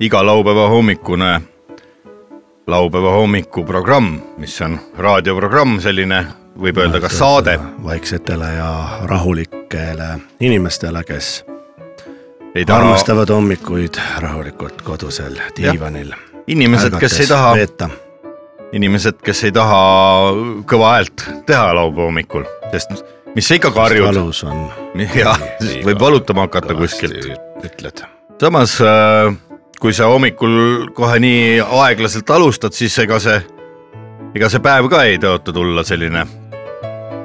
iga laupäeva hommikune laupäeva hommikuprogramm, mis on raadioprogramm, selline võib öelda ka saade. vaiksetele ja rahulikele inimestele, kes ei taha, armastavad hommikuid rahulikult kodusel diivanil. inimesed, kes ei taha, inimesed, kes ei taha kõva häält teha laupäeva hommikul, sest mis sa ikka karjud, valus on. jah, võib valutama hakata kuskilt. ütled. samas äh, kui sa hommikul kohe nii aeglaselt alustad, siis ega see, ega see päev ka ei tõota tulla selline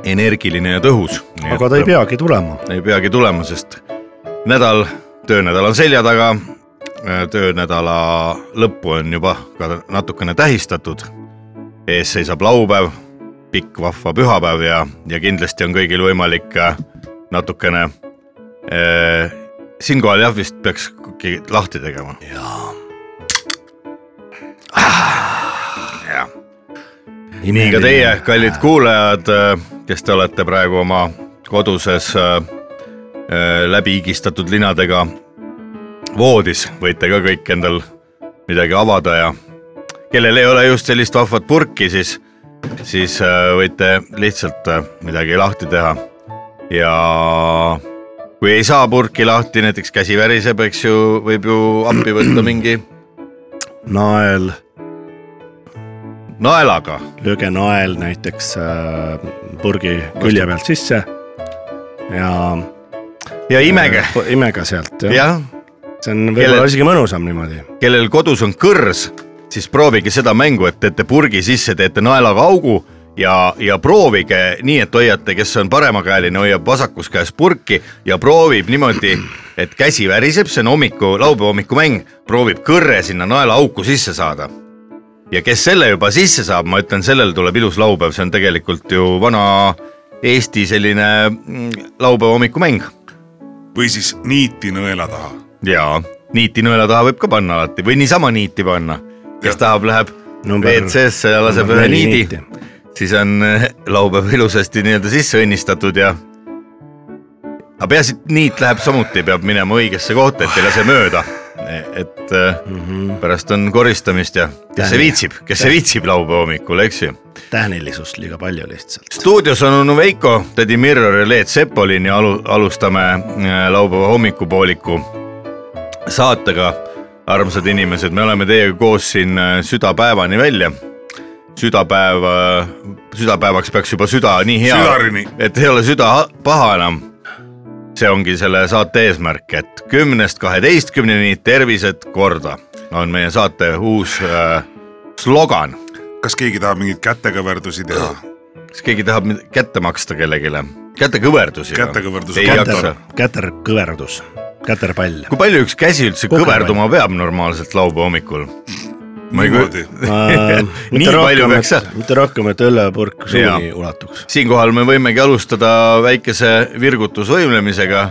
energiline ja tõhus. aga ta ei. peagi tulema. ei peagi tulema, sest nädal, töönädal on selja taga. töönädala lõppu on juba ka natukene tähistatud. ees seisab laupäev, pikk vahva pühapäev ja, ja kindlasti on kõigil võimalik äh, natukene äh, siinkohal jah, vist peaks kuhugi lahti tegema. jaa. jah, nii ka teie, kallid kuulajad, kes te olete praegu oma koduses äh, äh, läbi higistatud linadega voodis, võite ka kõik endal midagi avada ja kellel ei ole just sellist vahvat purki, siis, siis äh, võite lihtsalt äh, midagi lahti teha ja kui ei saa purki lahti, näiteks käsi väriseb, eks ju, võib ju appi võtta mingi nael, naelaga. lööge nael näiteks äh, purgi külje pealt sisse ja. ja imege, imege sealt jah ja., jah, see on võib-olla isegi mõnusam niimoodi. kellel kodus on kõrs, siis proovige seda mängu, et teete purgi sisse, teete naelaga augu ja, ja proovige nii, et hoiate, kes on paremakäeline, hoiab vasakus käes purki ja proovib niimoodi, et käsi väriseb, see on hommiku, laupäeva hommikumäng, proovib kõrre sinna naelaauku sisse saada. ja kes selle juba sisse saab, ma ütlen, sellel tuleb ilus laupäev, see on tegelikult ju vana Eesti selline mm, laupäeva hommikumäng või siis niiti nõela taha. ja niiti nõela taha võib ka panna alati või niisama niiti panna. kes Jah. tahab, läheb WC-sse ja laseb ühe niidi, siis on eh, laupäev ilusasti nii-öelda sisse õnnistatud ja. aga peaasi, et niit läheb samuti, peab minema õigesse kohta, et ei lase mööda. et mm -hmm. pärast on koristamist ja kes see Tähi- viitsib, kes see viitsib laupäeva hommikul, eks ju tähnilisust liiga palju lihtsalt. stuudios on onu Veiko, tädi Mirror ja Leet Sepolin ja alu, alustame äh, laupäeva hommikupooliku saatega. armsad inimesed, me oleme teiega koos siin südapäevani välja. südapäev, südapäevaks peaks juba süda nii hea et ei ole süda ha- paha enam. see ongi selle saate eesmärk, et kümnest kaheteistkümneni tervised korda on meie saate uus äh, slogan kas keegi tahab mingeid kätekõverdusi teha? kas keegi tahab kätte maksta kellelegi? kätekõverdusi? Kätekõverdusi. Käter- käterkõverdus, käterpall. kui palju üks käsi üldse Kogemus. kõverduma peab normaalselt laupäeva hommikul? Ma ei niimoodi. Nii palju peaks seal- mitte rohkem, et õllepurk suuni ulatuks. siinkohal me võimegi alustada väikese virgutusvõimlemisega.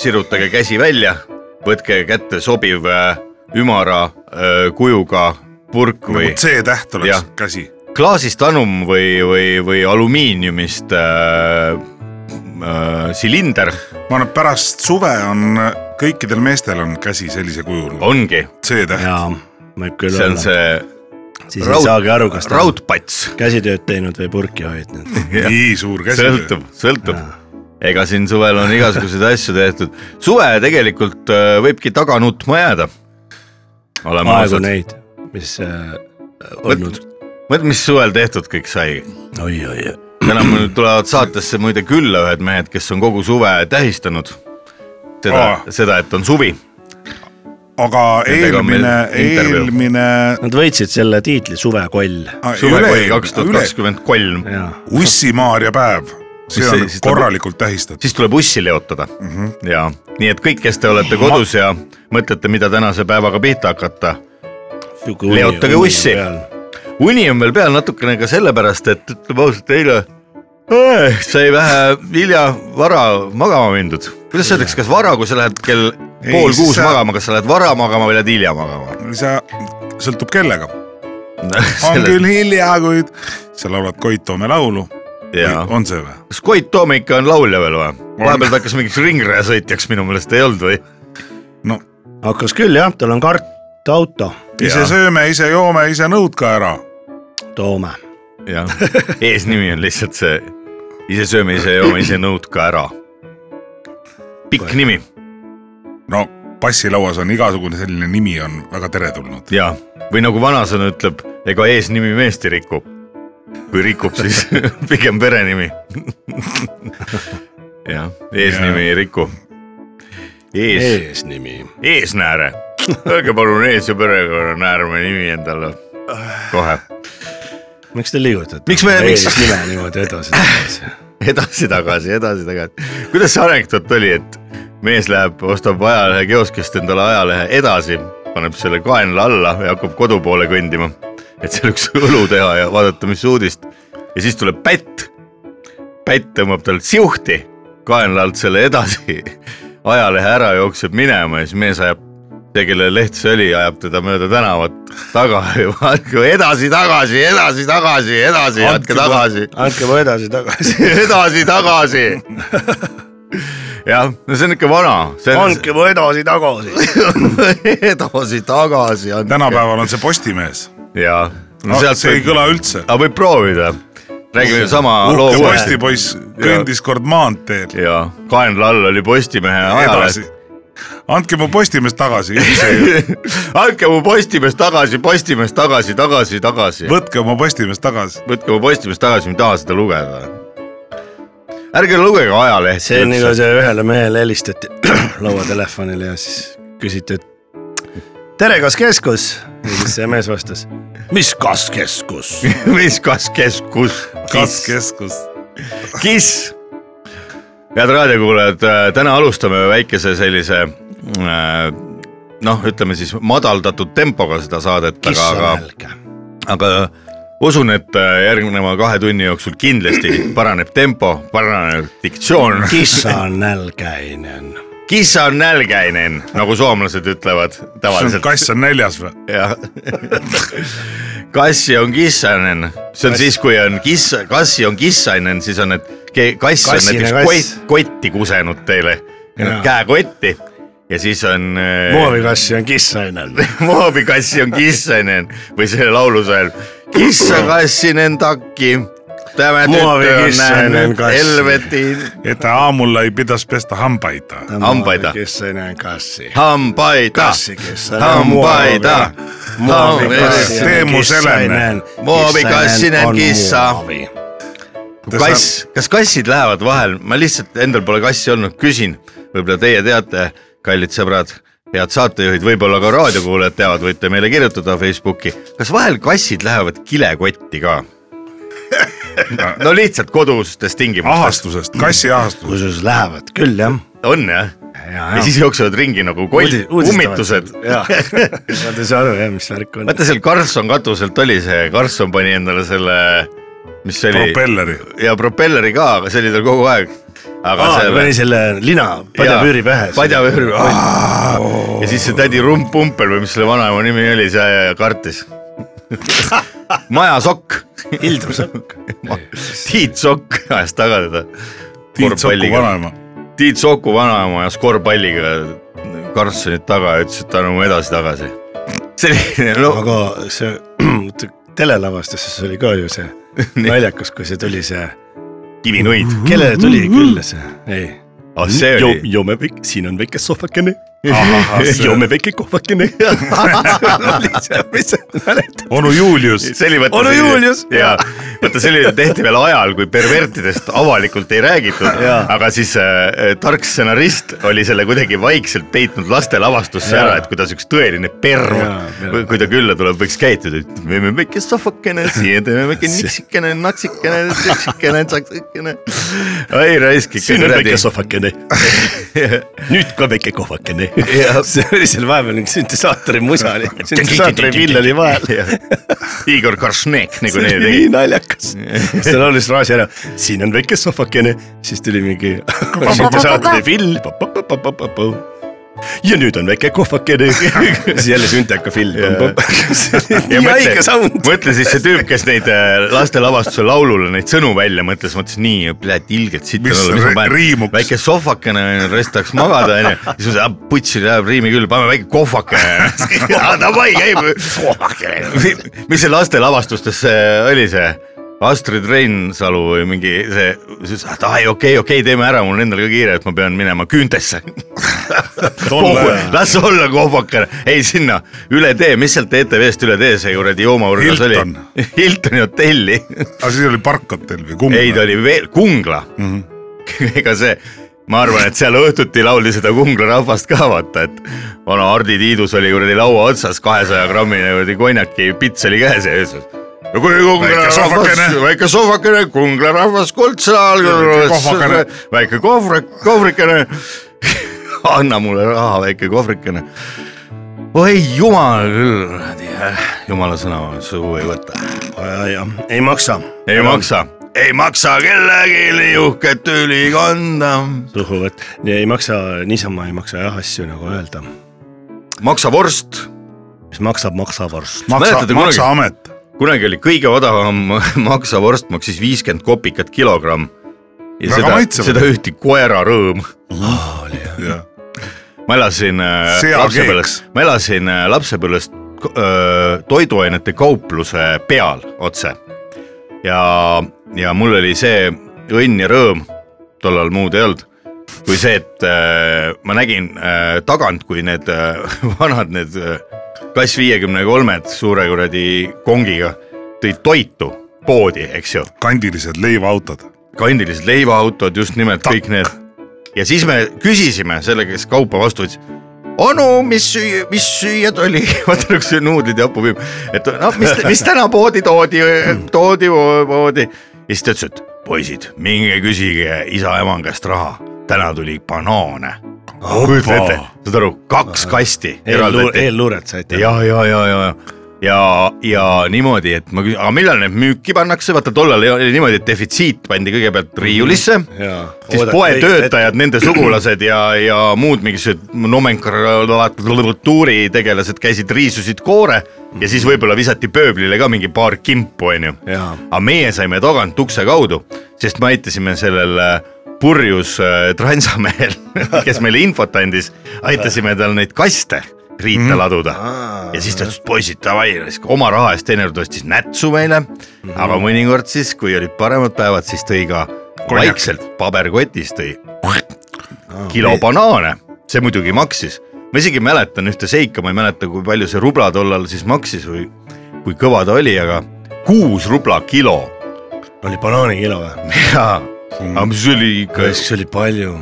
sirutage käsi välja, võtke kätte sobiv äh, ümara äh, kujuga purk või nagu C-täht oleks Jah. käsi. klaasist anum või, või, või alumiiniumist äh, äh, silinder, ma arvan, et pärast suve on kõikidel meestel on käsi sellise kujul. ongi, C-täht. Võib küll see on olla. see siis raud- ei saagi aru, kas ta on raudpats käsitööd teinud või purki hoidnud. nii suur käsi. sõltub, sõltub. ega siin suvel on igasuguseid asju tehtud. suve tegelikult äh, võibki taga nutma jääda. aegu neid, mis äh, olnud. mõtle, mis suvel tehtud kõik sai. oi, oi, täna mul tulevad saatesse muide külla ühed mehed, kes on kogu suve tähistanud. seda Aa., seda, et on suvi. Aga eelmine, eelmine. Nad võitsid selle tiitli Suvekoll. suvekoll kaks tuhat kakskümmend kolm. Ussi-Maarja päev see on siis korralikult tähistatud. siis tuleb ussi leotada mm. -hmm. ja nii et kõik, kes te olete kodus ja mõtlete, mida tänase päevaga pihta hakata, Leotage ussi. uni on veel peal natukene ka sellepärast, et ütleme ausalt, eile sai vähe hilja vara magama mindud. kuidas öeldakse, kas vara, kui sa lähed kell Ei, pool kuus sa- magama, kas sa lähed vara magama või lähed hilja magama? sa, sõltub kellega. on küll hilja, kuid sa laulad Koit Toome laulu. On see või? kas Koit Toome ikka on laulja veel või? vahepeal ta hakkas mingiks ringrajasõitjaks minu meelest ei olnud või? no hakkas küll jah, tal on kartauto, ise sööme, ise joome, ise nõud ka ära. Toome. Jah, eesnimi on lihtsalt see ise sööme, ise joome, ise nõud ka ära. pikk nimi no passilauas on igasugune selline nimi on väga teretulnud. ja, või nagu vanasõna ütleb, ega eesnimi meest ei riku. kui rikub, siis pigem perenimi. jah, eesnimi ei riku. ees, eesnimi. eesnääre, öelge palun ees ja perekonnanäärme nimi endale kohe miks te liigutate? Miks me- miks- nime niimoodi edasi-tagasi? edasi-tagasi, edasi-tagasi. kuidas see anekdoot oli, et mees läheb, ostab ajalehe kioskist endale ajalehe edasi, paneb selle kaenla alla ja hakkab kodu poole kõndima, et seal üks õlu teha ja vaadata, mis uudist. ja siis tuleb pätt. pätt tõmbab tal siuhti kaenla alt selle edasi, ajalehe ära jookseb minema ja siis mees ajab, see, kelle leht see oli, ajab teda mööda tänavat taga ja edasi-tagasi, edasi-tagasi, edasi, jätke tagasi andke mu edasi-tagasi. edasi-tagasi. jah, no see on ikka vana, see on andke mu edasi-tagasi. edasi-tagasi. tänapäeval on see Postimees ja no sealt see ei kõla üldse. aga võib proovida. räägime sama loo uhke kohe postipoiss kõndis kord maanteel ja kaenla all oli Postimehe ajaleht.. Andke mu Postimees tagasi, andke mu Postimees tagasi, Postimees tagasi, tagasi, tagasi. võtke oma Postimees tagasi. võtke mu Postimees tagasi, ma ei taha seda lugeda. ärge lugege ajalehti. see on nagu see ühele mehele helistati lauatelefonile ja siis küsiti, et tere, kas keskus? ja siis see mees vastas, mis kas keskus? mis kas keskus? kas keskus? Kiss. Head raadiokuulajad, täna alustame väikese sellise äh, noh, ütleme siis madaldatud tempoga seda saadet, aga, aga, aga usun, et äh, järgneva kahe tunni jooksul kindlasti paraneb tempo, paraneb diktsioon. kissanälgäinen. Kissa on nälgäinen, nagu soomlased ütlevad tavaliselt. kass on näljas või? jah. kassi on kissanen, see on siis, kui on kiss, kassi on kissainen, siis on, et kass on näiteks kass. kott, kotti kusenud teile, käekotti ja siis on äh, moobikassi on kissainen. moobikassi on kissainen või selle laulusalm kissakassinen takki. Tämä tyttö on nähnyt kassi. helvetin että aamulla ei pitäisi pestä hampaita. Hampaita. Kissainen kassi. hampaita, Kassikissainen. hampaita, Muovikassi Teemu. Selänne. Muovikassinen kissa. muovi. kass, kas kassid lähevad vahel, ma lihtsalt endal pole kassi olnud, küsin, võib-olla teie teate, kallid sõbrad, head saatejuhid, võib-olla ka raadiokuulajad teavad, võite meile kirjutada Facebooki, kas vahel kassid lähevad kilekotti ka? No lihtsalt kodustes tingimustes, ahastusest, kassi ahastusest. kusjuures lähevad küll jah. on jah? ja ja siis jooksevad ringi nagu koll, kummitused. nad ei saa aru jah, mis värk on. vaata seal Karlsson katuselt oli see, Karlsson pani endale selle, mis see oli, propelleri. ja propelleri ka, aga see oli tal kogu aeg. aga aa, selle pani selle lina padjapüüri pähe. padjapüüri, ja siis see tädi Rump-Pumpel või mis selle vanaema nimi oli, see kartis. majasokk, Hildur Sõkk. Tiit Sokk ajas taga teda. Tiit Soku. vanaema. Tiit Soku vanaema ajas korvpalliga Karlssonit taga ja ütles, et anna mu edasi-tagasi. selline, no aga see telelavastuses oli ka ju see naljakas, kui see tuli see, kivinuid. kellele tuli külla see, ei. ah see oli, joome väike, siin on väike sohvakene, joome väike kohvakene. onu Julius, see oli Onu Julius. ja vaata selline tehti veel ajal, kui pervertidest avalikult ei räägitud, aga siis äh, tark stsenarist oli selle kuidagi vaikselt peitnud lastelavastusse Jaa. ära, et kuidas üks tõeline perv kui ta külla tuleb, võiks käituda, et teeme väike sohvakene, siia teeme väike niksikene, natsikene, tsiksikene, tsaksikene. ai raisk ikka siin on väike. sohvakene, nüüd ka väike kohvakene. see oli seal vahepeal mingi süntesaatori musa oli, süntesaatori pill oli vahel. Igor Koršnek nagu need oli nii naljakas, see laulis fraasi ära, siin on väike sohvakene, siis tuli mingi süntesaatori pill. Ja nüüd on väike kohvakene, siis jälle sünteka film. nii haige sound. mõtle siis see tüüp, kes neid äh, lastelavastuse laulule neid sõnu välja mõtles, mõtles nii, pljat ilgelt Mis on ri- riimuks? väike sohvakene, rest tahaks magada onju, siis ma ütlesin, putsi läheb riimi küll, paneme väike kohvakene. Davai käib. mis see lastelavastustes äh, oli see? Astrid Reinsalu või mingi see, siis et ai okei, okei, teeme ära, mul on endal ka kiire, et ma pean minema küüntesse. las olla kohvakene, ei sinna üle tee, mis sealt ETV-st üle tee see kuradi joomaurgas oli Hilton. Hiltoni hotelli, aga siis oli parkhotell või kumb? ei ta oli veel Kungla mm. -hmm. ega see, ma arvan, et seal õhtuti lauldi seda Kungla rahvast ka vaata, et vana Hardi Tiidus oli kuradi laua otsas kahesaja grammine kuradi konjaki pits oli käes ja ütles, no kui Kungla Väike sohvakene., väike sohvakene, Kungla rahvas kuldsal Väike kohvrik, kohvrikene. anna mulle raha, väike kohvrikene. oi jumal küll, kuradi, jumala sõna suhu ei võta ei maksa. ei maksa, ei maksa kellelegi uhket tüli kanda. suhu võt-, ei maksa, niisama ei maksa jah asju nagu öelda. maksa vorst, mis maksab, maksab vorst. maksa, mäletate kunagi- maksaamet. Kunagi oli kõige odavam maksavorst maksis viiskümmend kopikat kilogramm. ja Väga seda, seda ühti koera rõõm. jah, ma elasin äh, lapsepõlves, ma elasin äh, lapsepõlves äh, toiduainete kaupluse peal otse. ja, ja mul oli see õnn ja rõõm, tollal muud ei olnud, kui see, et äh, ma nägin äh, tagant, kui need äh, vanad need äh, klass viiekümne kolmed suure kuradi kongiga tõid toitu poodi, eks ju kandilised leivaautod. kandilised leivaautod, just nimelt Takk. kõik need. ja siis me küsisime selle, kes kaupa vastu võttis. onu, mis süüa, mis süüa tuli, vaata nagu see nuudlid ja hapupiim, et noh, mis, mis täna poodi toodi, toodi poodi. ja siis ta ütles, et poisid, minge küsige isa-ema käest raha, täna tuli banaane. Kujuta ette, saad aru, kaks kasti eraldati. eelluuret saite. ja, ja, ja, ja, ja, ja niimoodi, et ma küsin, aga millal need müüki pannakse, vaata tollal oli niimoodi, et defitsiit pandi kõigepealt riiulisse, siis poetöötajad, nende sugulased ja, ja muud mingisugused nomenklatuuri tegelased käisid, riisusid koore ja siis võib-olla visati pööblile ka mingi paar kimpu, onju. Aga meie saime tagant ukse kaudu, sest me aitasime sellel äh, purjus äh, transamehel, kes meile infot andis, aitasime tal neid kaste riita laduda. Ja siis ta ütles, poisid davai, oma raha eest teinekord ostis nätsu meile, aga mõnikord siis, kui olid paremad päevad, siis tõi ka Konjak. vaikselt paberkotis tõi kilo banaane, see muidugi maksis. ma isegi mäletan ühte seika, ma ei mäleta, kui palju see rubla tollal siis maksis või kui kõva ta oli, aga kuus rubla kilo. Oli banaanikilo või? ja, aga mis oli ikka see oli palju.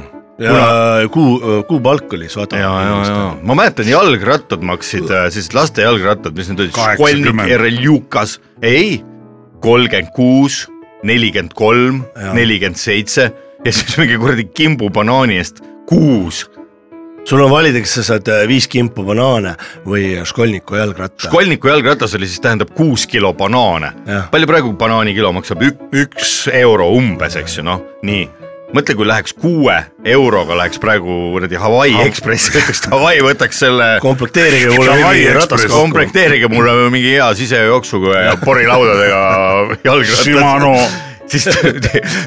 ja kuu, kuupalk oli sada. ja, ja, ja ma mäletan, jalgrattad maksid, siis laste jalgrattad, mis need olid. Školnik, Ereljukas, ei, kolmkümmend kuus, nelikümmend kolm, nelikümmend seitse ja siis mingi kuradi kimbu banaani eest kuus. Sul on valida, kas sa saad äh, viis kimpu banaane või Školniku jalgratta. Školniku jalgratas oli siis tähendab kuus kilo banaane palju praegu banaanikilo maksab? üks euro umbes, eks ju, noh, nii mõtle, kui läheks kuue euroga läheks praegu kuradi Hawaii Ekspress, ütleks Hawaii võtaks selle komplekteerige mulle Hawaii mingi ratas kokku. komplekteerige mulle mingi hea sisejooksuga ja porilaudadega jalgratas. Shimano siis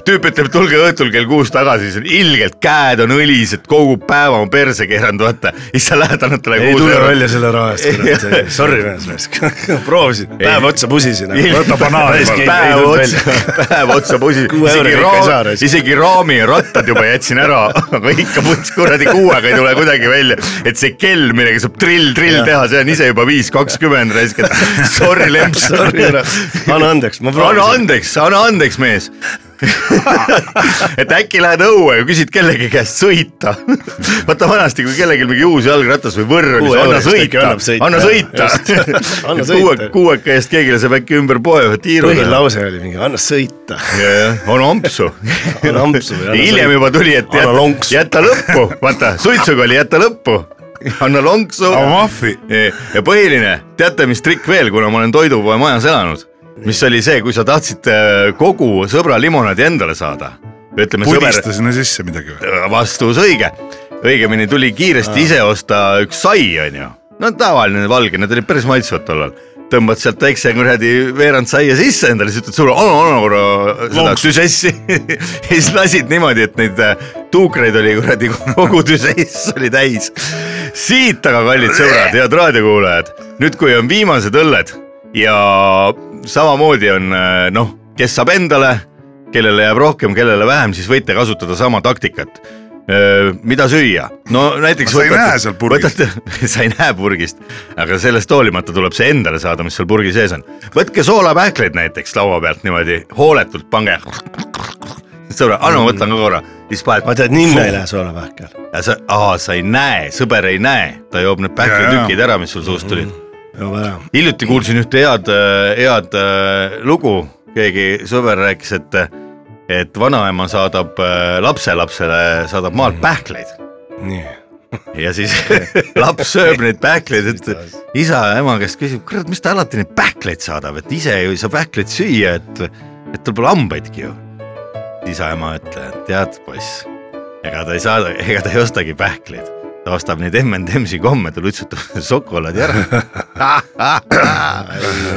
tüüp ütleb, tulge õhtul kell kuus tagasi, siis on ilgelt käed on õlised, kogu päeva on perse keeranud, vaata. siis sa lähed, annad talle ei kuus tule eurot. välja selle raha eest, kurat, sorry mees raisk. proovisin, päev otsa pusisin, võta banaan. päev otsa, päev otsa pusi, Kuue isegi ei raisk. isegi raami ja rattad juba jätsin ära, aga ikka puts kuradi kuuega ei tule kuidagi välja. et see kell, millega saab trill-trill teha, see on ise juba viis kakskümmend raisk, et sorry lemps. sorry, anna andeks, ma anna proovisin. andeks, anna andeks, mees. et äkki lähed õue ja küsid kellegi käest sõita. vaata vanasti, kui kellelgi mingi uus jalgratas või võrr oli, anna sõita anna sõita kuue, kuueka eest keegi laseb äkki ümber poe ühe tiiru. põhilause oli mingi, anna sõita. on ampsu. Hiljem juba tuli, et lonksu. jäta lõppu, vaata suitsuga oli jäta lõppu, anna lonksu. ja põhiline, teate, mis trikk veel, kuna ma olen toidupoe majas elanud, mis oli see, kui sa tahtsid äh, kogu sõbra limonaadi endale saada. ütleme sõber, pudista sinna sisse midagi või? vastus õige, õigemini tuli kiiresti ise osta üks sai, onju. no tavaline valge, need olid päris maitsvad tollal. tõmbad sealt väikse kuradi veerand saia sisse endale, siis ütled sulle, anna, anna korra seda tüsessi. ja siis lasid niimoodi, et neid äh, tuukreid oli kuradi kogu tüsess oli täis. siit aga, kallid sõbrad, head raadiokuulajad, nüüd, kui on viimased õlled ja samamoodi on äh, noh, kes saab endale, kellele jääb rohkem, kellele vähem, siis võite kasutada sama taktikat. mida süüa, no näiteks. Sa ei näe seal purgist. sa ei näe purgist, aga sellest hoolimata tuleb see endale saada, mis seal purgi sees on. võtke soolapähkleid näiteks laua pealt niimoodi hooletult, pange. sõbra, anna ma võtan ka korra, siis paned. ma tead, ninna ei lähe soolapähkel. sa, aa, sa ei näe, sõber ei näe, ta joob need pähklitükid ära, mis sul suust tulid. Joob ära. hiljuti kuulsin ühte head, head äh, lugu, keegi sõber rääkis, et, et vanaema saadab äh, lapselapsele, saadab maalt pähkleid nii. ja siis laps sööb neid pähkleid, et isa ja ema käest küsib, kurat, mis ta alati neid pähkleid saadab, et ise ju ei saa pähkleid süüa, et, et tal pole hambaidki ju. isa ja ema ütlevad, tead poiss, ega ta ei saada, ega ta ei ostagi pähkleid, ta ostab neid M&M-si komme, ta lutsutab šokolaadi ära.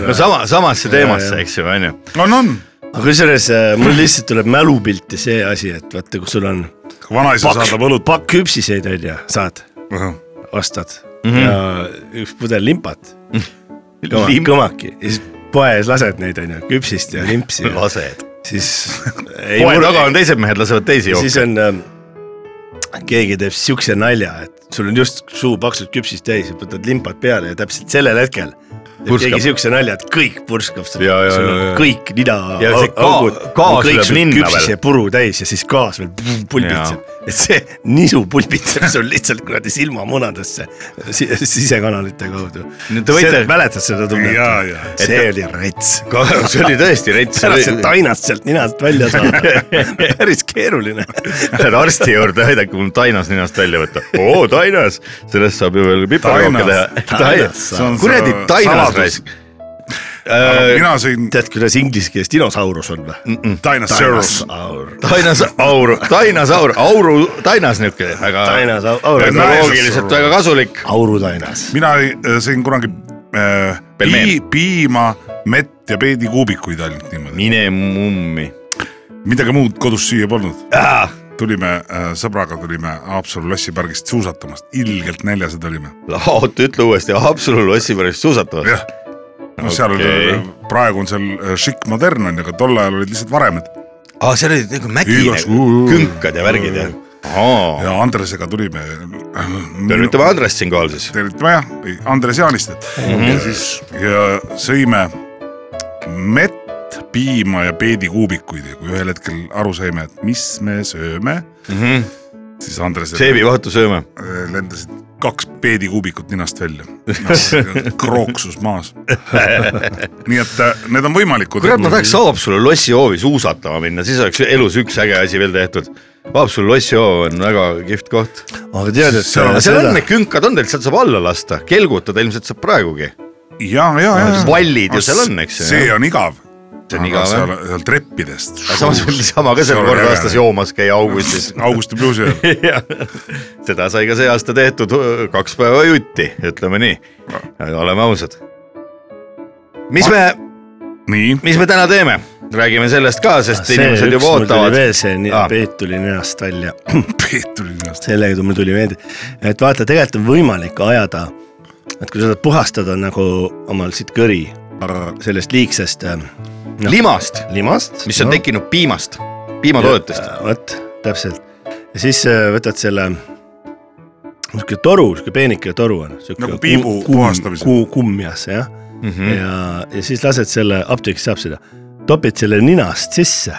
no sama, samasse teemasse, eks ju, onju. on, on. aga kusjuures äh, mul lihtsalt tuleb mälupilti see asi, et vaata, kui sul on vanaisa saadab õlut. pakk küpsiseid on ju, saad, ostad mm -hmm. ja üks pudel limpat, Limp- kõmaki ja siis poes lased neid on ju, küpsist ja limpsi, lased. siis. poe taga on teised mehed, lasevad teisi ja siis jooke. on äh,, keegi teeb siukse nalja, et sul on just suu paksult küpsist täis ja võtad limpad peale ja täpselt sellel hetkel Purskab. keegi siukse nalja, et kõik purskab sul on kõik nina augud kõik sul küpsis ja puru täis ja siis gaas veel pulbitseb, et see nisu pulbitseb sul lihtsalt kuradi silmamunadesse si sisekanalite kaudu. Võite- mäletad seda tunnet see oli rets. see oli tõesti rets. pärast see tainast sealt ninast välja saada, päris keeruline. Lähed arsti juurde, aidake mul tainas ninast välja võtta. oo, tainas, sellest saab ju veel piparjooke Tainas. teha. Kuradi tainas raisk. Äh, mina sõin tead, kuidas inglise keeles dinosaurus on või? Dinosaurus. tainas aur, tainas aur, auru tainas niuke väga Dinosaur, ökoloogiliselt väga kasulik. aurutainas. mina äh, sõin kunagi äh, pii, piima, mett ja peedikuubikuid ainult niimoodi. mine mummi. midagi muud kodus süüa polnud. tulime äh, sõbraga tulime Haapsalu lossipargist suusatamast, ilgelt näljased olime. oota, ütle uuesti, Haapsalu lossi pärast suusatavad. jah, no seal okay., praegu on seal äh, šikk modern on ju, aga tol ajal olid lihtsalt varemed aa, seal olid nagu mägi Igas- nagu, künkad ja värgid ja. ja Andresega tulime. tervitame Andrest siinkohal siis. tervitame jah, Andres Jaanistet mm -hmm. ja siis ja sõime mett, piima ja peedikuubikuid ja kui ühel hetkel aru saime, et mis me sööme mm, -hmm. Siis Andres seebivahetu sööme. äh, lendasid kaks peedikuubikut ninast välja, krooksus maas. nii et äh, need on võimalikud. kurat, ma tahaks Haapsalu lossihoovi suusatama minna, siis oleks elus üks äge asi veel tehtud. Haapsalu lossihoov on väga kihvt koht. aga tead, et Seal on- seal on need künkad on tegelikult, sealt saab alla lasta, kelgutada ilmselt saab praegugi. ja, ja, ja. pallid ju seal on, eks ju, see on igav. See on igav, jah. seal treppidest. samas võib niisama ka seal kord aastas. joomas käia augustis. augusti ajal. jah, seda sai ka see aasta tehtud kaks päeva jutti, ütleme nii, oleme ausad. mis me, nii, mis me täna teeme? räägime sellest ka, sest see inimesed juba ootavad. veel see nii- Aa. Peet tuli nenast välja, Peet tuli ennast. sellega mul tuli meelde, et vaata, tegelikult on võimalik ajada, et kui sa tahad puhastada nagu omal siit kõri sellest liigsest äh, limast, limast, mis on tekkinud piimast, piimatoodetest. vot täpselt. Ja siis äh, võtad selle sihuke toru, sihuke peenike toru on. Nagu piibu puhastamisel. kuu, kummjas jah. Mm, -hmm. ja, ja siis lased selle, apteegis saab seda, topid selle ninast sisse.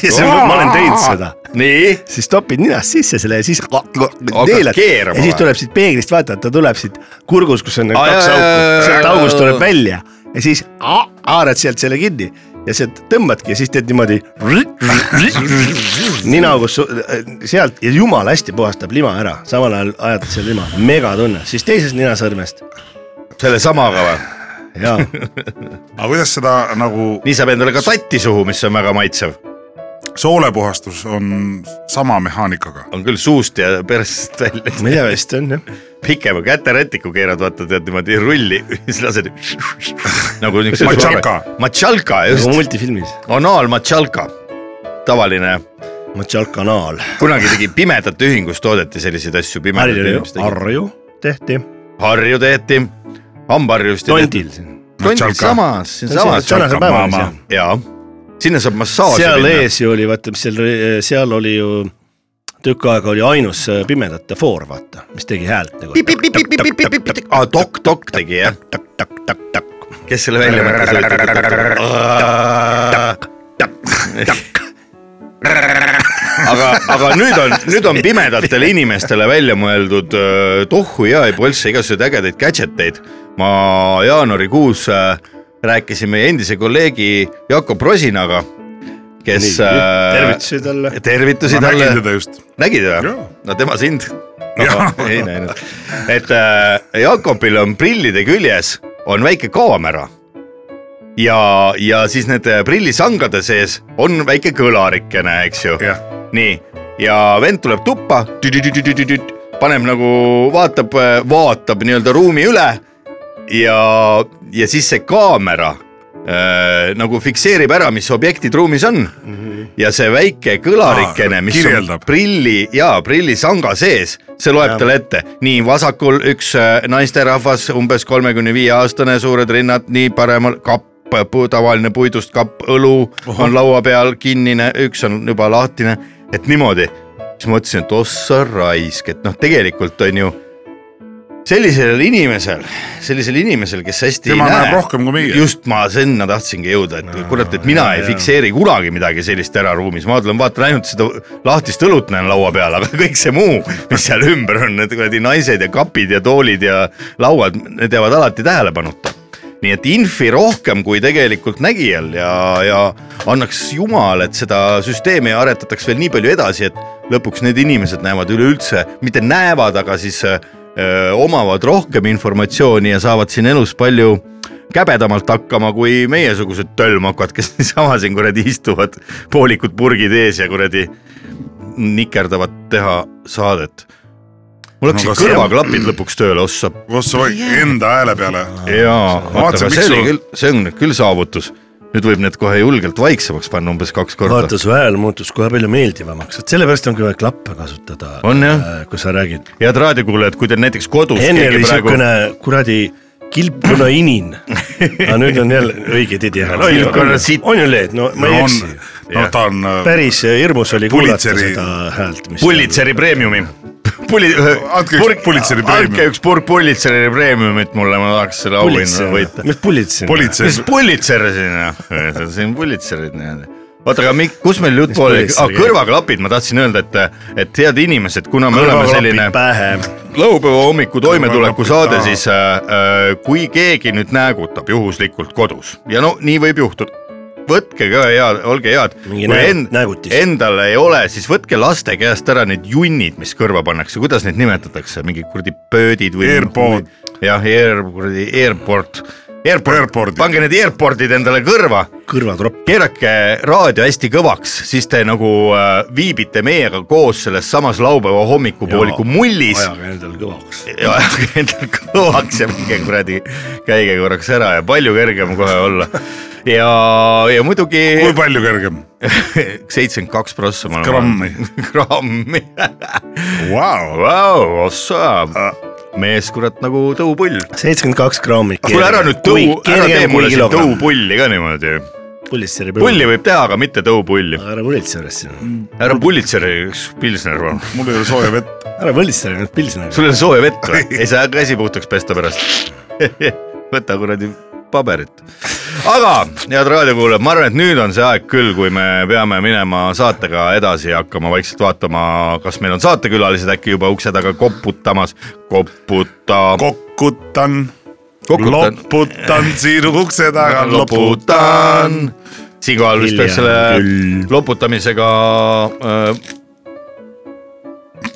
siis ma ma olen teinud seda, nii, siis topid ninast sisse selle ja siis neelad. Ja siis tuleb siit peeglist vaata, et ta tuleb siit kurgus, kus on need kaks auku, sealt august tuleb välja ja siis a- haarad sealt selle kinni ja sealt tõmbadki ja siis teed niimoodi ninaaugust su- sealt ja jumala hästi puhastab lima ära, samal ajal ajad selle lima, megatunne, siis teisest ninasõrmest. Selle samaga või? ja aga kuidas seda nagu nii saab endale ka tatti suhu, mis on väga maitsev. Soolepuhastus on sama mehaanikaga? on küll suust ja persest välja. ma ei tea, vist on jah. pikema käterätiku keerad, vaata tead niimoodi rulli, siis lased nagu niisuguse. Matšalka. Matšalka nagu just, multifilmis, anaalmatšalka, tavaline, Matšal-kanaal, kunagi tegi Pimedate Ühingus toodeti selliseid asju. Harju, Harju tehti, Harju tehti, hambaharjust. Tondil, tondil samas, siinsamas. jaa, sinna saab massaaži seal minna. ees ju oli, vaata, mis seal, seal oli ju tükk aega oli ainus äh, pimedate foor, vaata, mis tegi häält nagu. aa, Dokk Dokk tegi jah, kes selle välja mõtles? aga, aga nüüd on, nüüd on pimedatele inimestele välja mõeldud öö, tohhu ja polsse igasuguseid ägedaid gadget eid. ma jaanuarikuus äh, rääkisin meie endise kolleegi Jakob Rosinaga, kes. tervitusi talle. tervitusi ma nägin talle, teda just. nägid või no tema sind no,. ei näinud, et äh, Jakobil on prillide küljes on väike kaamera ja, ja siis need äh, prillisangade sees on väike kõlarikene, eks ju. nii, ja vend tuleb tuppa, paneb nagu, vaatab, vaatab nii-öelda ruumi üle ja, ja siis see kaamera äh, nagu fikseerib ära, mis objektid ruumis on. Ja see väike kõlarikene, Aa, mis kirjeldab. on prilli ja prillisanga sees, see loeb talle ette, nii vasakul üks äh, naisterahvas, umbes kolmekümne viie aastane, suured rinnad, nii paremal kapp, tavaline puidust kapp, õlu on laua peal kinnine, üks on juba lahtine, et niimoodi. siis ma mõtlesin, et ossa raisk, et noh, tegelikult on ju sellisel inimesel, sellisel inimesel, kes hästi Tema näeb näe, rohkem kui meie. just ma sinna tahtsingi jõuda, et kurat, et mina ei fikseeri kunagi midagi sellist ära ruumis, ma tulen vaatan ainult seda lahtist õlut näen laua peal, aga kõik see muu, mis seal ümber on, need kuradi naised ja kapid ja toolid ja lauad, need jäävad alati tähelepanuta. Nii et infi rohkem kui tegelikult nägijal ja, ja annaks jumal, et seda süsteemi aretataks veel nii palju edasi, et lõpuks need inimesed näevad üleüldse, mitte näevad, aga siis öö, omavad rohkem informatsiooni ja saavad siin elus palju käbedamalt hakkama kui meiesugused tölmokad, kes niisama siin kuradi istuvad, poolikud purgid ees ja kuradi nikerdavad teha saadet. mul No hakkasid see- kõrvaklapid lõpuks tööle, ossa kus sa enda hääle peale. jaa, vaata, see oli küll, see on nüüd küll saavutus. Nüüd võib need kohe julgelt vaiksemaks panna umbes kaks korda vaata, su hääl muutus kohe palju meeldivamaks, et sellepärast ongi vaja klappe kasutada. On jah. kui sa räägid. head raadiokuulajad, kui teil näiteks kodus enne oli praegu siukene kuradi kilpkonna inin, aga nüüd on jälle õige tidihääl. Kilpkonna sitt. on ju Leet, no ma ei on eksi., noh, ta on äh, päris hirmus oli kuulata seda häält. Pulitzeri preemiumi. Puli-, üks Pulitzeri preemium. andke üks purk Pulitzeri preemiumit mulle, ma tahaks selle auhinna võita. mis politsei mis, Pulitzer siin siin Pulitzerid niimoodi. oota, aga mi- kus meil jutt oli Pulitzer ah,, kõrvaklapid, ma tahtsin öelda, et, et head inimesed, kuna me oleme selline laupäeva hommiku toimetuleku saade, aa. siis äh, äh, kui keegi nüüd näägutab juhuslikult kodus ja no nii võib juhtuda, võtke ka head, olge head. Mingi kui nääg- en, näägutis. endal ei ole, siis võtke laste käest ära need junnid, mis kõrva pannakse, kuidas neid nimetatakse, mingid kuradi pöödid või. Airpod. jah, air, kuradi airport, airport, Airpordid. pange need airpordid endale kõrva kõrvatropp. keerake raadio hästi kõvaks, siis te nagu äh, viibite meiega koos selles samas laupäeva hommikupooliku mullis ajage endale kõvaks. ja ajage endal kõvaks ja minge kuradi, käige korraks ära ja palju kergem kohe olla. ja, ja muidugi kui palju kergem? seitsekümmend kaks prossa. Grammi. grammi. Vau, Vau, ossa, mees kurat nagu tõupull. seitsekümmend kaks grammi. kuule ära nüüd tõu, ära tee mulle siin. tõupulli ka niimoodi. pullitseri pulli võib teha, aga mitte tõupulli. ära pullitserist siin, ära pullitseri üks pilsner palun. mul ei ole sooja vett. ära pullitseri nüüd pilsneri. sul on sooja vett või? ei saa käsi puhtaks pesta pärast. võta kuradi paberit. aga head raadiokuulajad, ma arvan, et nüüd on see aeg küll, kui me peame minema saatega edasi ja hakkama vaikselt vaatama, kas meil on saatekülalised äkki juba ukse taga koputamas. koputa. kokutan, Kokutan. loputan sinu ukse taga, loputan. siinkohal vist peaks selle loputamisega äh,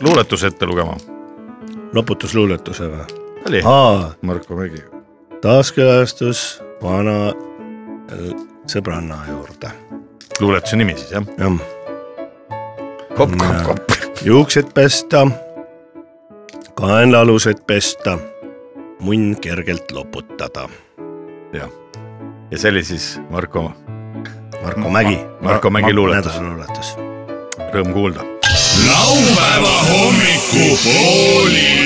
luuletuse ette lugema. loputusluuletuse või? oli? aa, Marko Mägi. Taaskülastus vana äh, sõbranna juurde. luuletuse nimi siis jah? jah, kopp, kopp, kopp. juuksed pesta, kaenlaalused pesta, munn kergelt loputada. jah, ja see oli siis Marko, Marko Mägi. Marko Mägi luuletus, nädaloluuletus. rõõm kuulda. laupäeva hommikupoolik.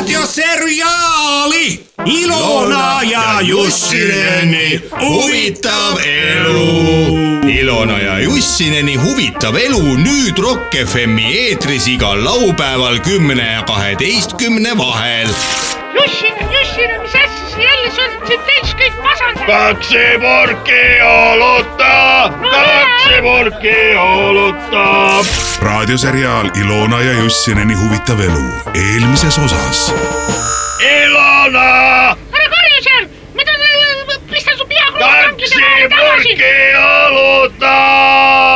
Raadioseriaali Ilona ja Jussineni huvitav elu. Ilona ja Jussineni huvitav elu nüüd Rock FM-i eetris igal laupäeval kümne ja kaheteistkümne vahel. Jussin, Jussin, mis asja sa jälle, oled siin täis. Kaksi purki oluta, kaksi purki oluta. raadioseriaal Ilona ja Jussineni huvitav elu eelmises osas. Ilona, ära karju seal, mida, pistan su pea kaksi tagasi. purki oluta.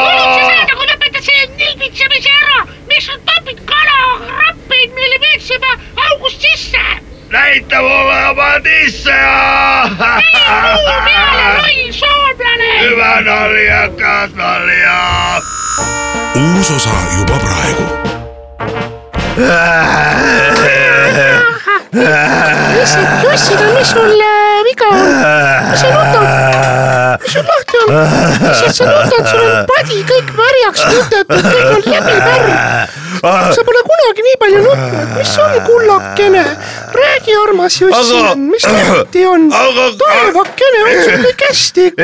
kuulud sa seda, kui lõpetad selle nilbitsemise ära, miks sa topid kalakrappeid meile veetsema august sisse? Näita mulle oma tisse. muu peale, loll soomlane. hüva naljakas nalja. uus osa juba praegu. Jussin, mis sul äh, viga on? mis sa nutad? mis sul lahti on? mis sa nutad, sul on padi kõik märjaks kütetud, kõik on läbi värv. Sa pole kunagi nii palju nutnud, mis on kullakene? räägi, armas Jussin, mis lahti on? taevakene, on sul kõik hästi ikka?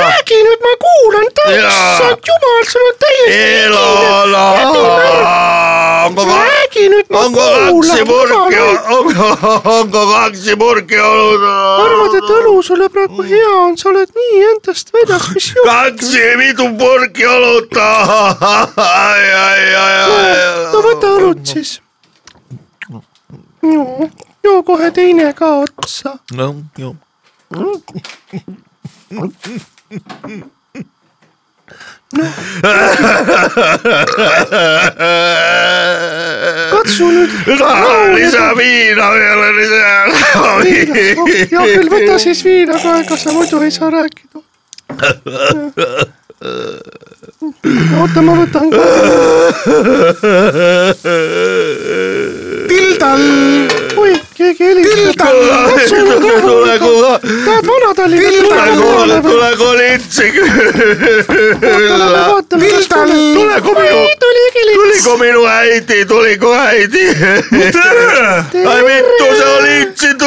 Räägi nüüd, ma kuulan, issand jumal, sul on täiesti Ilona, räägi nüüd, ma kuulan. onko, onko kaksi purki oluta? arvad, et õlu sulle praegu hea on, sa oled nii endast väljas, mis juhtub? kaksi mitu purki oluta. ai, ai, ai, ai. No võta õlut siis. joo, kohe teine ka otsa. no, joo. katsu nüüd. lisaviina veel, lisaviina. hea küll, võta siis viina ka, ega sa muidu ei saa rääkida. oota, ma võtan ka. Tildal. oi, keegi helistab. katsu nüüd tule rahulikult. kuule, tahad vanatallinna tule kuule, tulla? tule kolitsi külla. vaatame, kas tuleb. tulegu minu, tuli kili. tuligu minu häidi, tuligu häidi. ai mitu sa litsi tuli.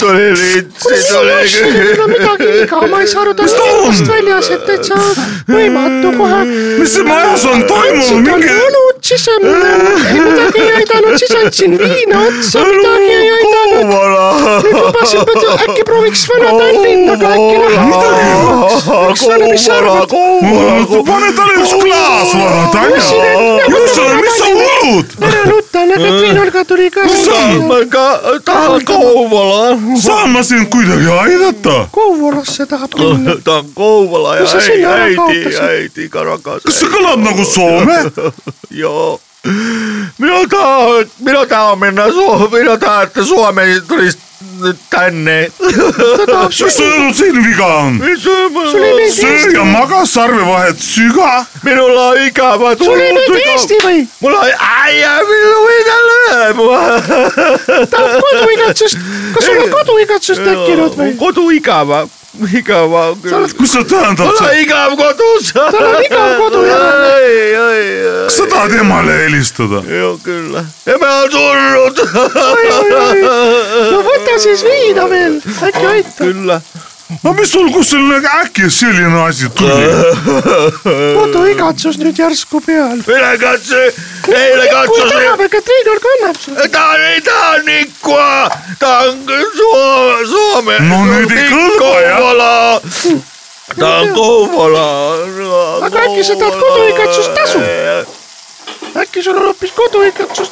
Tuli litsi, sul ei ole midagi viga, ma ei saa aru, ta on teemast väljas, et täitsa võimatu kohe. mis siin majas on toimunud, mingi siis midagi ei aidanud, siis andsin viina otsa, midagi ei aidanud. Nüüd lubasin, et äkki prooviks Vana-Tallinnaga äkki näha. pane talle üks klaas vana Tallinna. Jussin, mis sa hullud? ära nuta näe Katrinul ka tuli ka see ma ka tahan Kouvola. saan ma sind kuidagi aidata? Kouvolasse tahab minna. tahan Kouvola ja Kus sa sinna ära häidi, kaotasid? häidi Karakas. kas sa kõlad nagu Soome? joo. Mina tahan, mina tahan minna Soome, mina tahan, et Soome tulisi nyt tänne. ta tahab mis sünnida. sul siin viga on? sulle ei meeldi söö Eesti ja maga sarvevahet süga. minul on igava sulle ei meeldi Eesti või? mul on äia, minul võida lööma. tahab koduigatsust, kas sul on koduigatsust tekkinud või? kodu igava, igava on küll. mis see tähendab mul? on igav kodus. Tal on igav kodu ja- kas sa tahad emale helistada? ju küll, emme on surnud. no võta siis viina veel, äkki aitab. küll, no mis sul, kus sul äkki selline asi tuli? koduigatsus nüüd järsku peal. mine katsu, eile kui katsusin tahab, et Katrinul kannab sulle. ta ei taha nikkua, ta on Soome. No nüüd ei kõlba, jah. Ta on Kouvola. Aga äkki sa tahad koduigatsustasu? äkki sul on hoopis koduigatsus,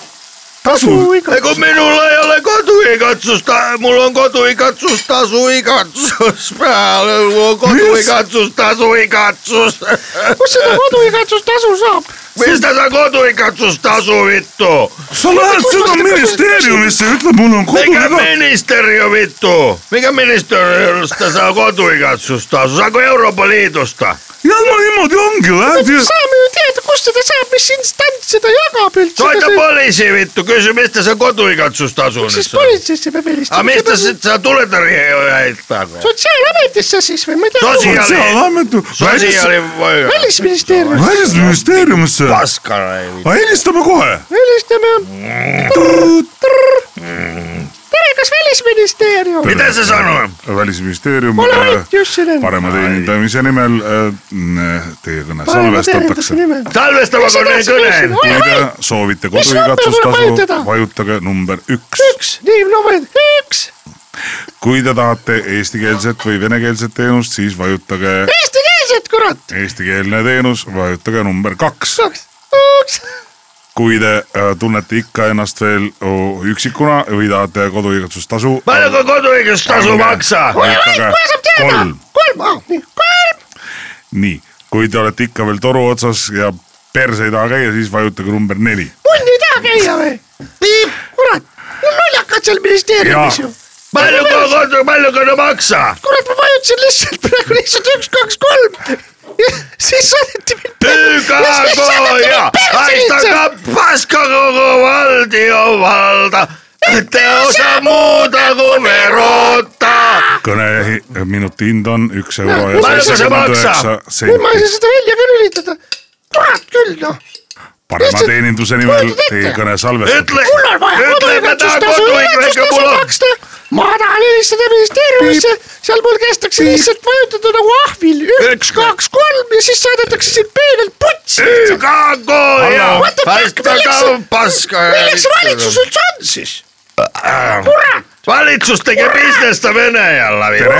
tasu, ega tasuigatsus. minul ei ole koduigatsust, mul on koduigatsustasu igatsus peal, mul on koduigatsustasu igatsus. kus seda koduigatsustasu saab? Mistä sa koduigatsustasu vittu? sa lähed seda ministeeriumisse, ütle mul on mikä kodu. ministeriö vittu? Mikä ministeriöstä saa kotuikatsustasu? Saako Euroopan liitosta? ja no niimoodi ongi, lähed ja saame ju teada, kust seda saab, mis instants seda jagab üldse. Soita poliisi vittu, kysy mistä se kotuikatsustasu nyt siis politseisse peab A helistama. mistä sit saa tuletari heittää? sotsiaalametisse siis või ma ei tea. Sosiaal- sotsiaalamet, Sosiaalivoima. välisministeerium, välisministeeriumisse. Paskana ei vittu. helistame kohe. helistame. Kas välisministeerium? Mitä se sanoo? välisministeerium ole äh, parema teenindamise nimel äh, teie kõne salvestatakse. nimel. Salvestavako ne kõne? kui te soovite number koduigatsustasu vajutage number üks. üks, nii, no võid, üks, kui te tahate eestikeelset või venekeelset teenust, siis vajutage eestikeelset, kurat, eestikeelne teenus, vajutage number kaks. kaks, üks, kui te äh, tunnete ikka ennast veel oh, üksikuna või tahate maksaa? vajutage kohe saab teada kolm., kolm, kolm, nii, kui te olete ikka veel toru otsas ja perse ei taha käia, siis vajutage number neli. munn ei taha käia või? kurat, lollakad seal ministeeriumis ju. Paljonko kotu, paljonko ne maksaa? kurat, ma vajutasin lihtsalt praegu lihtsalt üks, kaks, kolm. siis saadeti mind. Pyykkääkö ja haistakaa paska koko valtiovalta. Ette osaa muuta kuin verottaa. kõne minuti hind on üks euro ja Palju see maksaa? nüüd ma ei saa senti. seda välja ka lülitada. kurat küll noh. parema Lihtsalt- teeninduse nimel kujutad ette? teie kõne salvestatakse. Ütle, mul on vaja ütle, mä tää koduigatsustasu kotuikatsustasu igatsustasu mulla on. Ma tahan helistada ministeeriumisse, seal mul kästakse lihtsalt vajutada nagu ahvil. Üks, kaks, kolm ja siis saadetakse sind peenelt putsi. Pyykkääkö ja What the fuck, haistakaa milleks- valitsus üldse on siis? kurat. Valitsus tekee bisnestä Venäjällä. vittu.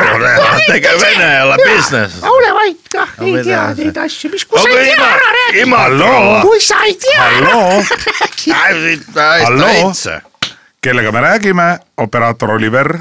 Tekee Venäjällä bisnestä. ole vait kah, ei tea neid asju, mis, kui sa ei tea ima, ära räägi. Kui sa ei tea ära halloo, kellega me räägime, operaator Oliver.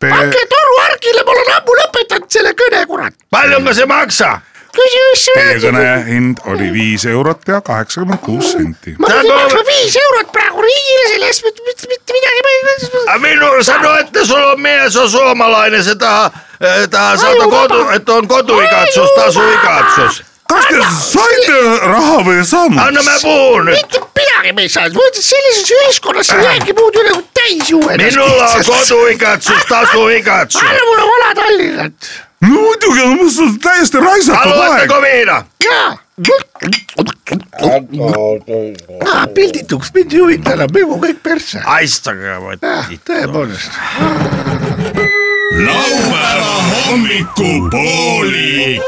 pange toru arkile, ma olen ammu lõpetanud selle kõne, kurat. Paljonko se maksaa? küsi, mis sa Teie kõne hind oli viis eurot ja kaheksakümmend kuus senti. ma maksma olla- viis eurot praegu riigile selle eest, mitte, mitte, midagi ma ei. A Minu sano, että sulla on mies on suomalainen, se taha, eh, taha saada vaba. että on kotuikatsus, Aju, tasuikatsus. Kas te saite raha või ei saanud? Anna mä puhun nyt. mitte midagi me ei saanud, ma ütlen sellises ühiskonnas ei jäägi muud üle kui täis juua. Minulla on kotuikatsus, tasuikatsus. anna mulle vana Tallinnat. no muidugi, no see on täiesti raisatud aeg Haluatteko. viina? jaa. Ah, pildituks mind ei huvita enam, mingu kõik persse. Haistakaa voi. tõepoolest. laupäeva hommikupoolik.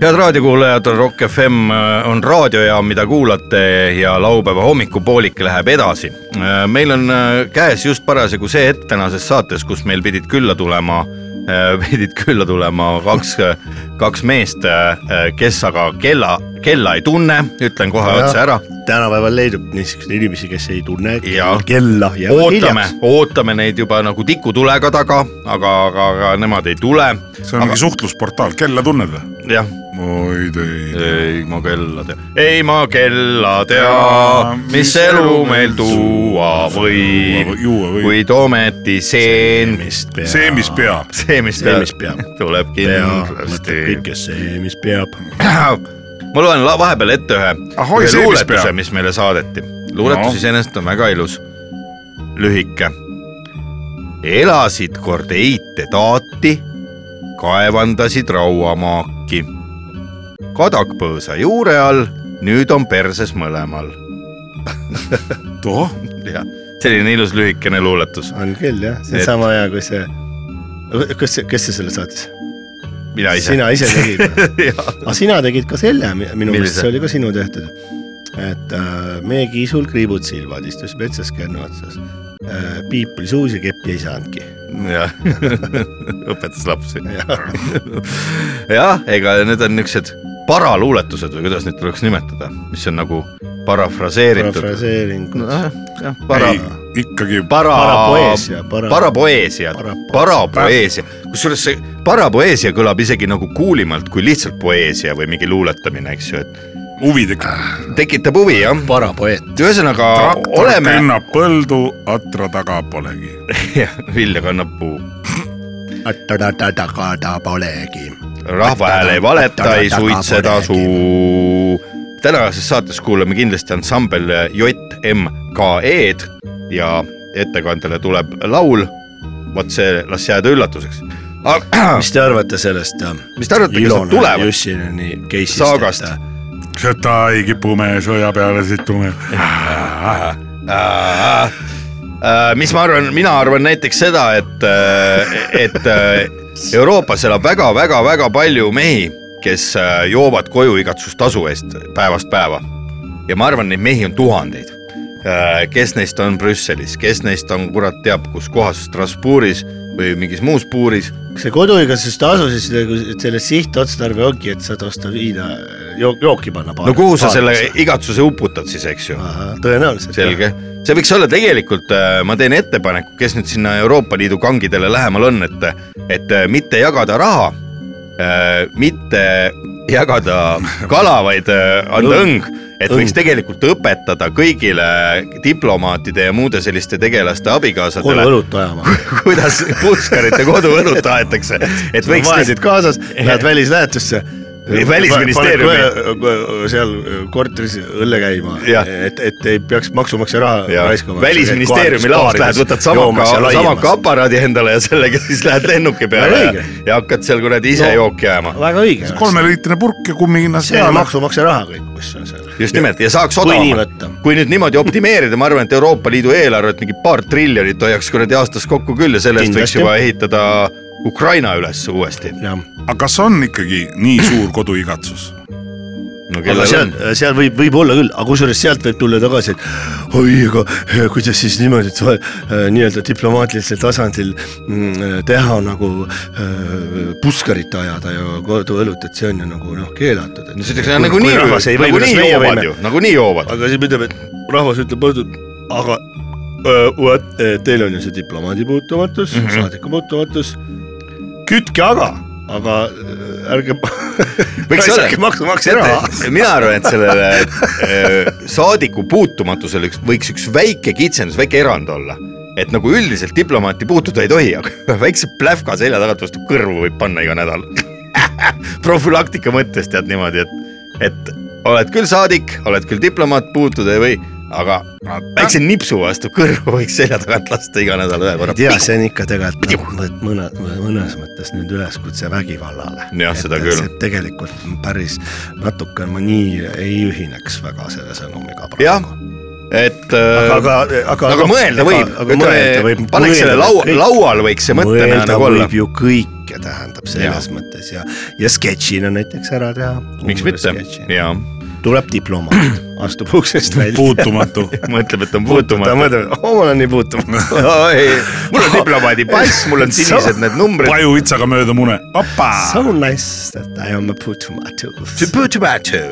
Head raadiokuulajad, Rock FM on raadiojaam, mida kuulate ja laupäeva hommikupoolik läheb edasi. meil on äh, käes just parasjagu see hetk tänases saates, kus meil pidid külla tulema, pidid külla tulema kaks, kaks meest, kes aga kella, kella ei tunne, ütlen kohe otse ära. tänapäeval leidub niisuguseid inimesi, kes ei tunne Jaa. kella ja ootame, ootame neid juba nagu tikutulega taga, aga, aga, aga nemad ei tule. see on mingi suhtlusportaal, kella tunned või? jah, oi teid. ei ma kella tea, ei ma kella tea, mis elu meil tuua võib, kuid ometi seen, mis peab. see, mis peab. see, mis See, mis peab. tuleb kindlasti. kõike see, mis peab. ma loen vahepeal ette ühe, ühe see, luuletuse, peab. mis meile saadeti. luuletus No. iseenesest on väga ilus, lühike. elasid kord eite taati, kaevandasid rauamaaki. Kadakpõõsa juure all, nüüd on perses mõlemal. toh, jah, selline ilus lühikene luuletus, on küll jah, see Et- on sama hea kui see, kas, kes see selle saatis? mina ise. sina ise tegid aga sina tegid ka selle, minu meelest see oli ka sinu tehtud. et äh, meie kiisul kriibud silmad, istus metsas kännu otsas äh,. piip oli suus ja keppi ei saanudki. jah, õpetas lapsi. jah, ega need on niisugused paraluuletused või kuidas neid tuleks nimetada, mis on nagu parafraseeritud. parafraseering. jah, para ikkagi para, Parapoeesia, para- parapoeesia Para-, parapoeesia, kusjuures see parapoeesia kõlab isegi nagu kuulimalt kui lihtsalt poeesia või mingi luuletamine, eks ju, et huvi tekib. tekitab huvi jah. parapoeet. ühesõnaga traktor oleme, kõnnab põldu, atra taga polegi. vilja kannab puu, taga ta polegi. Rahva hääl ei valeta, ei suitseda suu. tänases saates kuulame kindlasti ansambel JMKE-d ja ettekandele tuleb laul. vot see, las jääda üllatuseks. mis te arvate sellest? Mis te arvate, kas nad tulevad? Saagast. seda ei kipu me sõja peale situma. Äh, mis ma arvan, mina arvan näiteks seda, et, et äh, Euroopas elab väga-väga-väga palju mehi, kes äh, joovad koju igatsustasu eest päevast päeva. ja ma arvan, neid mehi on tuhandeid. Kes neist on Brüsselis, kes neist on kurat teab kus kohas, Strasbourgis või mingis muus puuris. see koduigatsustasu siis nagu selle sihtotstarve ongi, et saad osta viina, jook, jooki panna. no kuhu sa selle igatsuse uputad siis, eks ju? tõenäoliselt. selge, see võiks olla tegelikult, ma teen ettepaneku, kes nüüd sinna Euroopa Liidu kangidele lähemal on, et, et äh, mitte jagada raha, mitte jagada kala, vaid äh, anda õng, et võiks tegelikult õpetada kõigile diplomaatide ja muude selliste tegelaste abikaasadele, koduõlut ajama. kuidas puskarite koduõlut aetakse, et võiks vahesid kaasas, lähed välislähetusse. Välisministeeriumi. seal korteris õlle käima, et, et ei peaks maksumaksja raha ja raiskama. välisministeeriumi laost lähed, võtad samaka, samaka aparaadi endale ja sellega siis lähed lennuki peale ja, ja hakkad seal kuradi ise No. jooki ajama. väga õige. kolmeliitrine purk ja kummihinnas see on maksumaksja raha kõik, mis on seal. just nimelt ja saaks odavamalt kui nüüd niimoodi optimeerida, ma arvan, et Euroopa Liidu eelarvet mingi paar triljonit hoiaks kuradi aastas kokku küll ja selle eest võiks juba ehitada Ukraina üles uuesti. aga kas on ikkagi nii suur koduigatsus? no aga kellel seal on?, seal võib, võib olla küll, aga kusjuures sealt võib tulla tagasi, et oi, aga eh, kuidas siis niimoodi, eh, nii-öelda diplomaatilisel tasandil mm, teha nagu äh, puskarit ajada ja koduõlut, et see on ju nagu noh, keelatud. no siis ütleks nagunii, nagunii joovad ju, nagunii joovad. aga siis ütleb, et rahvas ütleb, aga eh, teil on ju see diplomaadi puutumatus mm. -hmm. saadiku puutumatus, kütke aga, aga äh, ärge Võiks olla. maksumaksja raha. mina arvan, et sellele äh, saadiku puutumatusele üks, võiks üks väike kitsendus, väike erand olla. et nagu üldiselt diplomaati puutuda ei tohi, aga väikse plähka selja tagant vastu kõrvu võib panna iga nädal. profülaktika mõttes tead niimoodi, et, et oled küll saadik, oled küll diplomaat, puutud ei või, aga väikse nipsu vastu kõrvu võiks selja tagant lasta iga nädal ühe korra. tea, see on ikka tegelikult mõne, mõnes mõttes nüüd üleskutse vägivallale. Jah, seda küll. tegelikult päris natuke ma nii ei ühineks väga selle sõnumiga praegu., et aga, aga, aga. aga mõelda võib, aga mõelda võib. paneks selle laua, laual võiks see mõelda nagu olla võib. ju kõike, tähendab selles ja. mõttes ja, ja sketšina näiteks ära teha. miks mitte, jaa. Tuleb diplomaat, astub uksest välja. puutumatu. mõtleb, et on puutumatu. mõtleb, oo ma olen nii puutumatu. mul on diplomaadi pass, mul on sinised need numbrid. pajuvitsaga mööda mune. So nice that I am a puutumatu. puutumatu.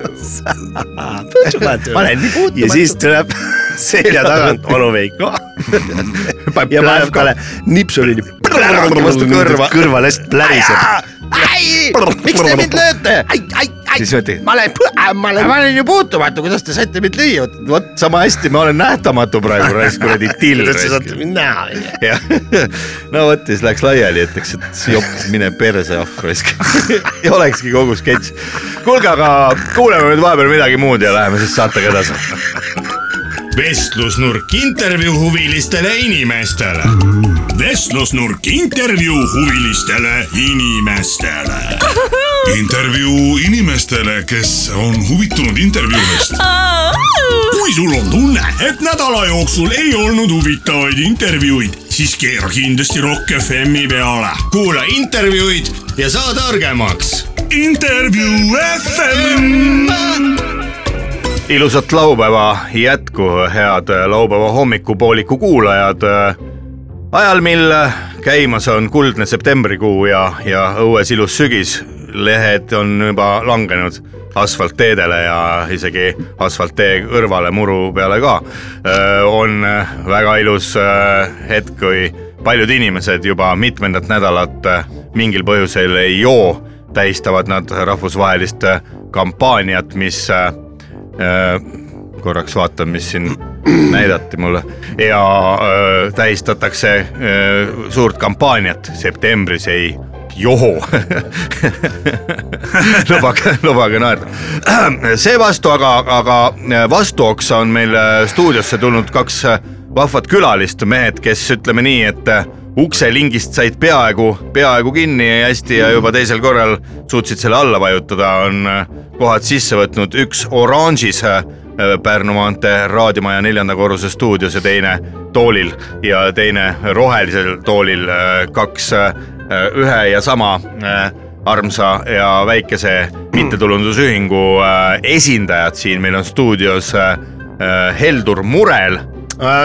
puutumatu Ma olen nii puutumatu. ja siis tuleb selja tagant onu Veiko ja paneb talle nipsuli vastu kõrva. kõrvale, sest pläriseb. miks te mind lööte? Siis mõtlesin, ma olen, ma olen, ma olen ju puutumatu, kuidas te saite mind lüüa, vot sama hästi ma olen nähtamatu praegu, raisk kuradi till. kuidas te saate mind näha? jah, no vot ja siis läks laiali, ütleks, et jops, mine perse ah raisk. ja olekski kogu sketš. kuulge, aga kuuleme nüüd vahepeal midagi muud ja läheme siis saatega edasi. vestlusnurk intervjuu huvilistele inimestele. vestlusnurk intervjuu huvilistele inimestele. Intervjuu inimestele, kes on huvitunud intervjuudest. kui sul on tunne, et nädala jooksul ei olnud huvitavaid intervjuuid, siis keera kindlasti Rock FM-i peale. kuula intervjuud ja saa targemaks. intervjuu FM. ilusat laupäeva jätku, head laupäeva hommikupooliku kuulajad. ajal, mil käimas on kuldne septembrikuu ja, ja õues ilus sügis, lehed on juba langenud asfaltteedele ja isegi asfalttee kõrvale muru peale ka. on väga ilus hetk, kui paljud inimesed juba mitmendat nädalat mingil põhjusel ei joo, tähistavad nad rahvusvahelist kampaaniat, mis korraks vaatan, mis siin näidati mulle ja öö, tähistatakse öö, suurt kampaaniat septembris ei joho lubage, lubage naerda. seevastu aga, aga vastuoksa on meil äh, stuudiosse tulnud kaks äh, vahvat külalist, mehed, kes ütleme nii, et äh, ukselingist said peaaegu, peaaegu kinni ja hästi ja juba teisel korral suutsid selle alla vajutada, on äh, kohad sisse võtnud üks oranžis äh, Pärnu maantee raadiomaja neljanda korruse stuudios ja teine toolil ja teine rohelisel toolil, kaks äh, ühe ja sama äh, armsa ja väikese mittetulundusühingu äh, esindajad siin, meil on stuudios äh, äh, Heldur Murel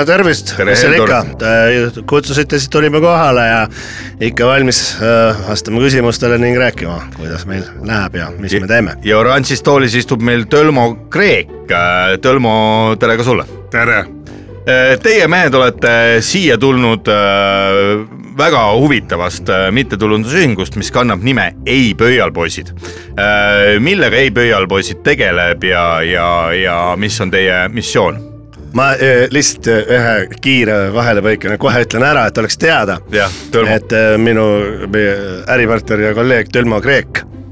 tervist, mis seal ikka, kutsusite, siis tulime kohale ja ikka valmis äh, vastama küsimustele ning rääkima, kuidas meil läheb ja mis me teeme. ja oranžis toolis istub meil Tölmo Kreek. Tölmo, tere ka sulle. tere. Teie mehed olete siia tulnud äh, väga huvitavast äh, mittetulundusühingust, mis kannab nime Ei pöialpoisid. millega Ei pöialpoisid tegeleb ja, ja, ja mis on teie missioon? ma äh, lihtsalt äh, ühe kiire vahelepõikena kohe ütlen ära, et oleks teada, et äh, minu meie äripartner ja kolleeg Tölmo Kreek äh,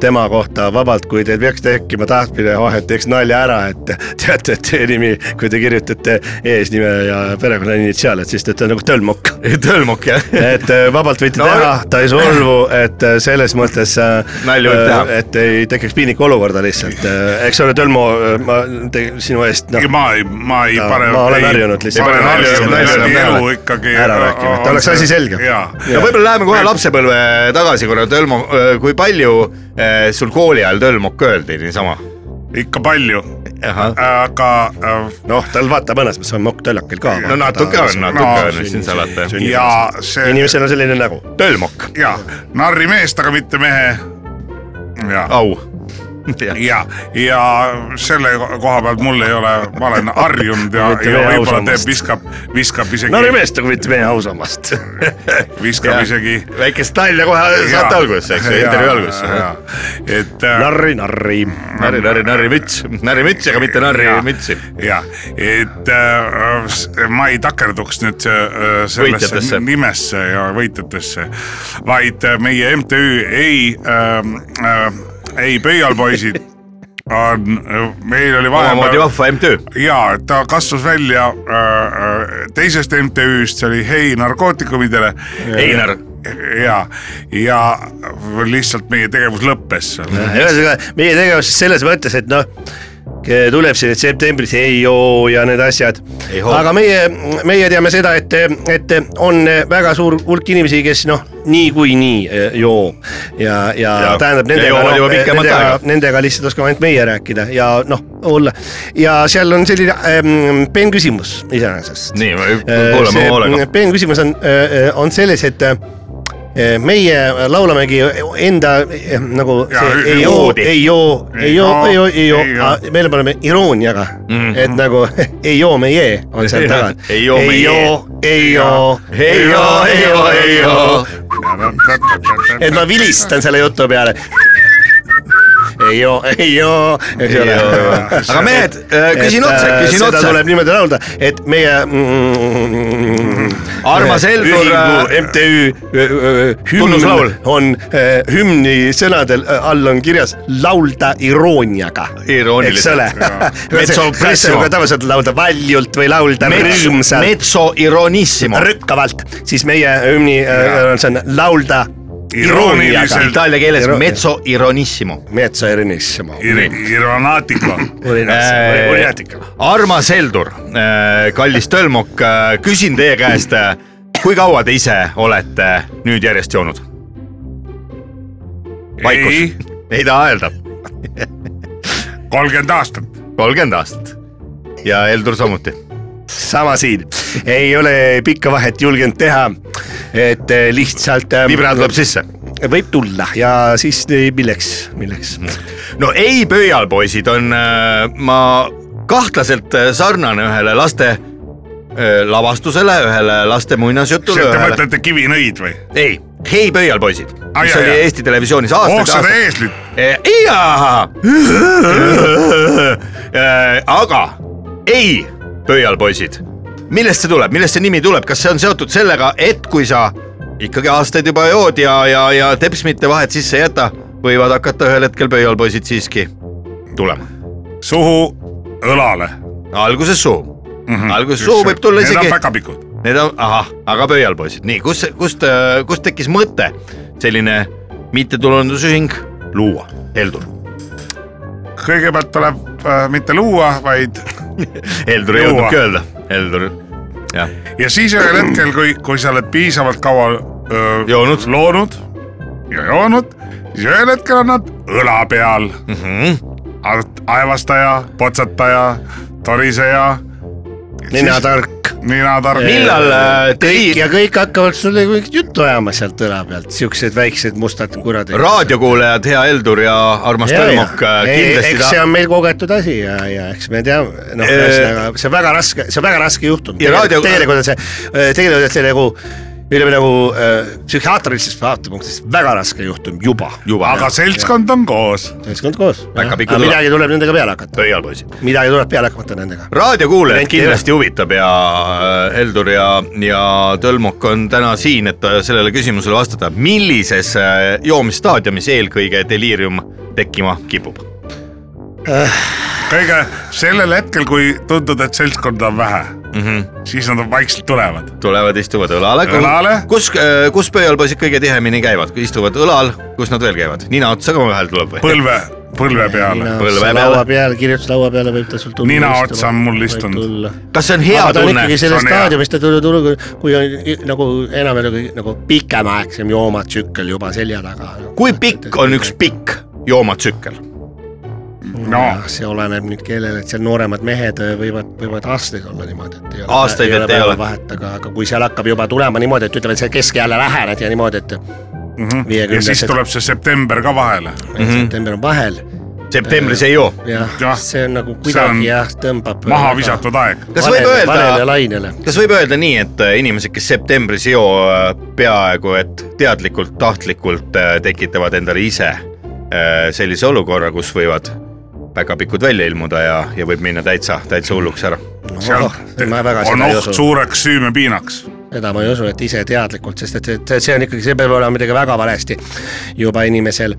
tema kohta vabalt, kui teil peaks tekkima tahtmine, oh, et teeks nalja ära, et teate, et teie nimi, kui te kirjutate eesnime ja perekonna initsiaal, et siis te olete nagu Tölmok. Tölmok jah. et äh, vabalt võite No, no, teha, ta ei solvu, et äh, selles mõttes äh, Nalja võib teha. et ei tekiks piinlikku olukorda lihtsalt, eks ole, Tölmo, ma te, sinu eest noh, ma ei, ma ei Ja, pane. ma olen harjunud lihtsalt. elu ikkagi. Ära rääkima, et oleks asi selge. jaa, ja võib-olla läheme kohe lapsepõlve tagasi korra, Tölmo, kui palju eh, sul kooli ajal Tölmok öeldi niisama? ikka palju, aga äh, noh, tal vaata mõnes mõttes on mokk töllakil ka. no natuke on, natuke No, on, mis siin salata. ja see inimesel on selline nägu. Tölmok, ja narrimeest, aga mitte mehe. ja, au. ja, ja selle koha pealt mul ei ole, ma olen harjunud ja, ja võib-olla teeb, viskab, viskab isegi no, meest nagu mitte meie ausammast. viskab isegi. väikest nalja kohe saate algusesse, eks ju, intervjuu algusesse. et äh, narri, narri. narri, narri, narrimüts, narrimüts, aga mitte narrimütsi. ja, et äh, ma ei takerduks nüüd äh, sellesse nimesse ja võitjatesse, vaid äh, meie MTÜ ei äh,, äh, ei pöialpoisid on, meil oli omamoodi vahepeal vahva MTÜ. ja ta kasvas välja äh, äh, teisest MTÜ-st, see oli Hei narkootikumidele. Einar, ja, ja lihtsalt meie tegevus lõppes ühesõnaga meie tegevus selles mõttes, et noh, tuleb siin, et septembris ei joo ja need asjad. Aga meie, meie teame seda, et, et on väga suur hulk inimesi, kes noh, niikuinii eh, joob ja, ja, Ja- tähendab nendega juba pikemat nendega nendega lihtsalt oskame ainult meie rääkida ja noh, olla. Ja seal on selline ähm, peenküsimus iseenesest. nii, kuulame hoolega. peenküsimus on, on selles, et meie laulamegi enda äh, nagu Ja, see ei joo, ei joo, ei joo, ei joo, ei ei joo. joo, meile paneme irooniaga mm, Mhm. -hmm. et nagu ei joo, me ei jee on seal taga. Ei joo, me ei jee. ei joo, ei joo, ei joo, ei joo. et ma vilistan selle jutu peale. Ei joo, ei joo, eks ole. aga mehed, küsin otse, küsin seda otse. tuleb niimoodi laulda, et meie mm, Armas Heldur, äh, MTÜ hümn on äh, hümni sõnadel äh, all on kirjas laulda irooniaga. Eks ole Mezzo pressimo. tavaliselt laulda valjult või laulda rõõmsalt, Mezzo ironissimo. rõkkavalt, siis meie hümni äh, see on laulda Irooniliselt.. Itaalia keeles Iro- mezzo ironissimo. Mezzo ironissimo. Ironatico. Uriinatika. armas Heldur, kallis Tölmok, küsin teie käest, kui kaua te ise olete nüüd järjest joonud? vaikus ei,, ei taha öelda, kolmkümmend aastat. kolmkümmend aastat ja Heldur samuti. Sama siin, ei ole pikka vahet julgenud teha, et eh, lihtsalt. vibraan tuleb sisse. võib tulla ja siis eh, milleks, milleks. no ei pöialpoisid on, ma kahtlaselt äh, sarnane ühele laste äh, lavastusele, ühele laste muinasjutule, Te ühele, mõtlete kivinõid või? ei, Hei pöialpoisid, Ai, mis oli ai. Eesti Televisioonis aastaid. Hoogsad eeslid. jaa, aga ei, pöialpoisid, millest see tuleb, millest see nimi tuleb, kas see on seotud sellega, et kui sa ikkagi aastaid juba jood ja, ja, ja teps mitte vahet sisse ei jäta, võivad hakata ühel hetkel pöialpoisid siiski tulema. suhu õlale alguses suu mm. -hmm. alguses suu võib tulla Need on isegi, päkapikud. need on, ahah, aga pöialpoisid, nii, kus, kust, kust tekkis mõte selline mittetulundusühing luua, Heldur? Kõigepealt tuleb äh, mitte luua, vaid Heldur ei jõudnudki öelda, Heldur, jah, ja siis ühel hetkel, kui, kui sa oled piisavalt kaua öö, Joonud. loonud ja joonud, siis ühel hetkel on nad õla peal mm. -hmm. aevastaja, potsataja, toriseja, ninatark. ninatark. millal äh, kõik ja kõik hakkavad sulle mingit juttu ajama sealt õla pealt, siuksed väiksed mustad kuradid. raadiokuulajad, hea Heldur ja armas Tölmok, kindlasti eks see ta on meil kogetud asi ja, ja eks me teame, noh, Ee, ühesõnaga see on väga raske, see on väga raske juhtum. Tegelikult on see, tegelikult on see nagu ütleme nagu äh, psühhiaatrilisest vaatepunktist väga raske juhtum juba. juba aga seltskond on koos. seltskond koos. Midagi tuleb nendega peale hakata, pöialpoisid. midagi tuleb peale hakata nendega. raadiokuulajad Renti kindlasti huvitab ja äh, Heldur ja, ja Tölmok on täna siin, et äh, sellele küsimusele vastata, millises äh, joomisstaadiumis eelkõige deliirium tekkima kipub? Kõige sellel hetkel, kui tundub, et seltskonda on vähe mm, -hmm. siis nad vaikselt tulevad. tulevad, istuvad õlale. Õlale. kus, kus pöialpoisid kõige tihemini käivad, istuvad õlal, kus nad veel käivad, nina otsa ka vahel tuleb või? põlve, põlve peale. Põlve peale. laua peal, kirjutuslaua peale võib ta sul tulla. Nina otsa on mul istunud.. kas see on hea aga tunne ikkagi? selles staadiumis, ta tuli, tuli, kui on nagu enam nagu, nagu pikemaaegsem joomatsükkel juba selja taga. kui pikk on üks pikk joomatsükkel? No see oleneb nüüd kellele, et seal nooremad mehed äh, võivad, võivad aastaid olla niimoodi, et ei ole. Aastaid, et ei ole. vahet, aga, aga kui seal hakkab juba tulema niimoodi, et ütleme, et see keskeale lähened ja niimoodi, et Mhm. ja siis tuleb see september ka vahele. september on vahel septembris ei joo. jah see on nagu kuidagi jah, tõmbab. maha visatud aeg. kas võib öelda, lainele. kas võib öelda nii, et äh, inimesed, kes septembris ei joo, peaaegu et teadlikult, tahtlikult äh, tekitavad endale ise äh, sellise olukorra, kus võivad päkapikud välja ilmuda ja, ja võib minna täitsa, täitsa hulluks ära. ma väga on oht suureks süümepiinaks. seda ma ei usu, et ise teadlikult, sest et see, see on ikkagi, see peab olema midagi väga valesti juba inimesel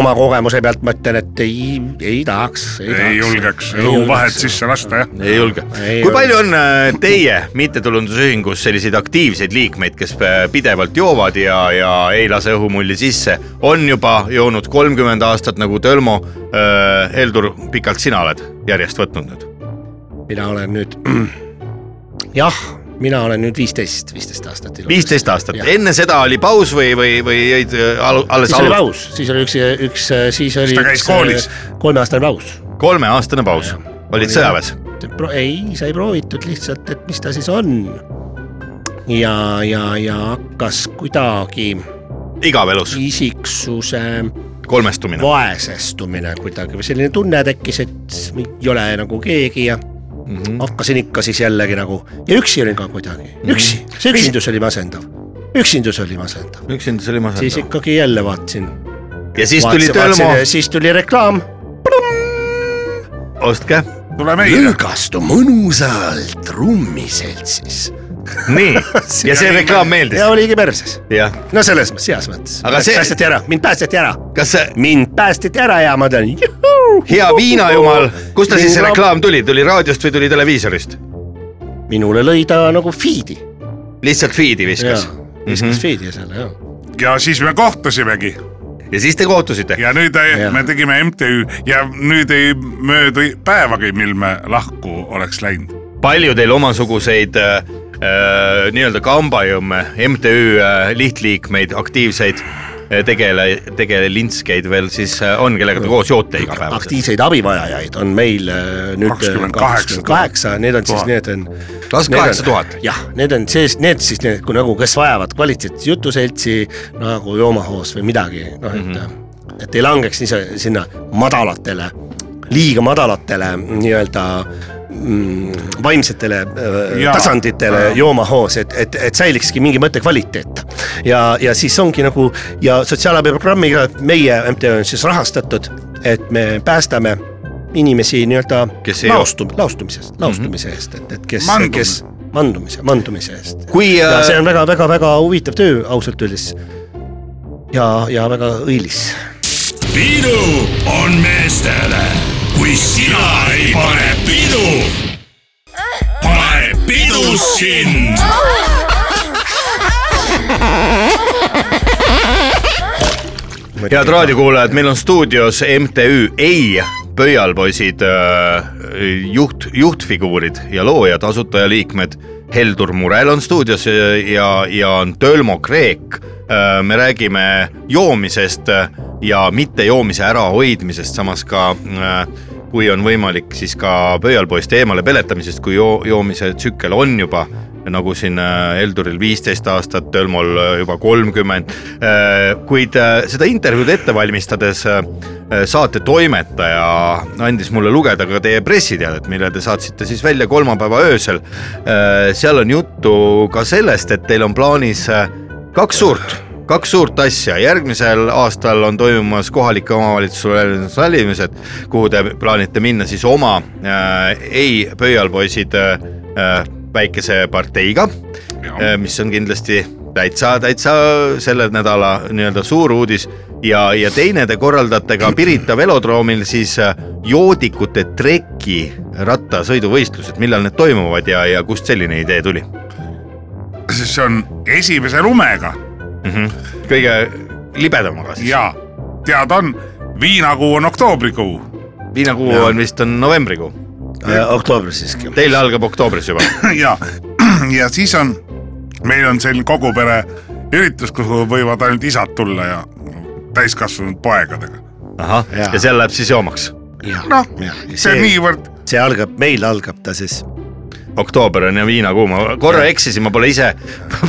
oma kogemuse pealt ma ütlen, et ei, ei tahaks. ei julgeks eluvahet sisse lasta jah. ei julge. Ei kui julge. palju on äh, teie mittetulundusühingus selliseid aktiivseid liikmeid, kes äh, pidevalt joovad ja, ja ei lase õhumulli sisse, on juba joonud kolmkümmend aastat nagu Tölmo äh,. Heldur, pikalt sina oled järjest võtnud nüüd? mina olen nüüd, jah, mina olen nüüd viisteist, viisteist aastat. viisteist aastat, enne seda oli paus või, või, või jäid äh, al- alles siis oli alus- paus, siis oli üks, üks, siis oli. ta käis koolis?? kolmeaastane paus. kolmeaastane paus, olid sõjaväes? ei, sai proovitud lihtsalt, et mis ta siis on. ja, ja, ja hakkas kuidagi igavälus, isiksuse kolmestumine. vaesestumine kuidagi või selline tunne tekkis, et ei ole nagu keegi ja mm -hmm. hakkasin ikka siis jällegi nagu ja üksi olin ka kuidagi, üksi, see üksindus oli masendav, üksindus oli masendav, üksinda oli siis masendav. ikkagi jälle vaatasin. ja siis tuli Tölmo, siis tuli reklaam. ostke, tule meile. lõõgastu mõnusalt trummiseltsis nii, ja see reklaam meeldis ja, oligi perses, no selles mõttes, heas mõttes. Aga see- päästeti ära, mind päästeti ära, kas see mind päästeti ära ja ma tean, hea viinajumal, kust ta siis see reklaam tuli, tuli raadiost või tuli televiisorist? minule lõi ta nagu feed'i. lihtsalt feed'i viskas. viskas feed'i selle jah. ja siis me kohtusimegi ja siis te kohtusite. ja nüüd Jah. me tegime MTÜ ja nüüd ei möödu päevagi, mil me lahku oleks läinud. palju teil omasuguseid äh, nii-öelda kambajõmme, MTÜ äh, lihtliikmeid, aktiivseid äh, tegele, tegelintskeid veel siis äh, on, kellega te koos joote igapäevaselt? aktiivseid abivajajaid on meil äh, nüüd 28 kakskümmend kaheksa, need on siis need on. Kakskümmend kaheksa tuhat. jah, need on sees, need siis need, kui nagu, kes vajavad kvaliteetset jutuseltsi nagu joomahoos või midagi, noh et mm, -hmm. et ei langeks ise sinna madalatele, liiga madalatele nii-öelda mm, vaimsetele äh, Jaa. tasanditele Jaa. joomahoos, et, et, et säilikski mingi mõte kvaliteet. ja, ja siis ongi nagu ja sotsiaalabiprogrammiga meie MTÜ on siis rahastatud, et me päästame inimesi nii-öelda laostum-, laustumisest, laustumise eest, et, et kes, kes mandumise, mandumise eest. kui ja see äh, on väga-väga-väga huvitav töö ausalt öeldes. ja, ja väga õilis. pidu on meestele, kui sina ei pane pidu, paneb pidu sind. head raadiokuulajad, meil on stuudios MTÜ Ei pöialpoisid äh, juht, juhtfiguurid ja loojad, asutajaliikmed. Heldur Murel on stuudios ja, ja, on Tölmo Kreek. me räägime joomisest ja mittejoomise ärahoidmisest, samas ka äh, kui on võimalik, siis ka pöialpoiste eemale peletamisest, kui joo-, joomise tsükkel on juba nagu siin äh, Helduril viisteist aastat, Tölmol äh, juba kolmkümmend. kuid äh, seda intervjuud ette valmistades saate toimetaja andis mulle lugeda ka teie pressiteadet, mille te saatsite siis välja kolmapäeva öösel. seal on juttu ka sellest, et teil on plaanis kaks suurt kaks suurt asja, järgmisel aastal on toimumas kohalike omavalitsuse valimised, kuhu te plaanite minna siis oma äh, ei pöialpoisid äh, äh, väikese parteiga, mis on kindlasti täitsa, täitsa selle nädala nii-öelda suur uudis. Ja, ja teine te korraldate ka Pirita velodroomil siis äh, joodikute treki rattasõiduvõistlused, millal need toimuvad ja, ja kust selline idee tuli? Sest see on esimese lumega mm? -hmm. kõige libedamaga siis, ja teada on, viinakuu on oktoobrikuu viinakuu on vist on novembrikuu, oktoobris siiski. teil algab oktoobris juba. ja, ja siis on, meil on selline kogu pere üritus, kuhu võivad ainult isad tulla ja täiskasvanud poegadega. ahah, ja seal läheb siis joomaks. noh, jah, see on niivõrd, see algab, meil algab ta siis oktoober on ja viinakuu, ma korra eksisin, ma pole ise,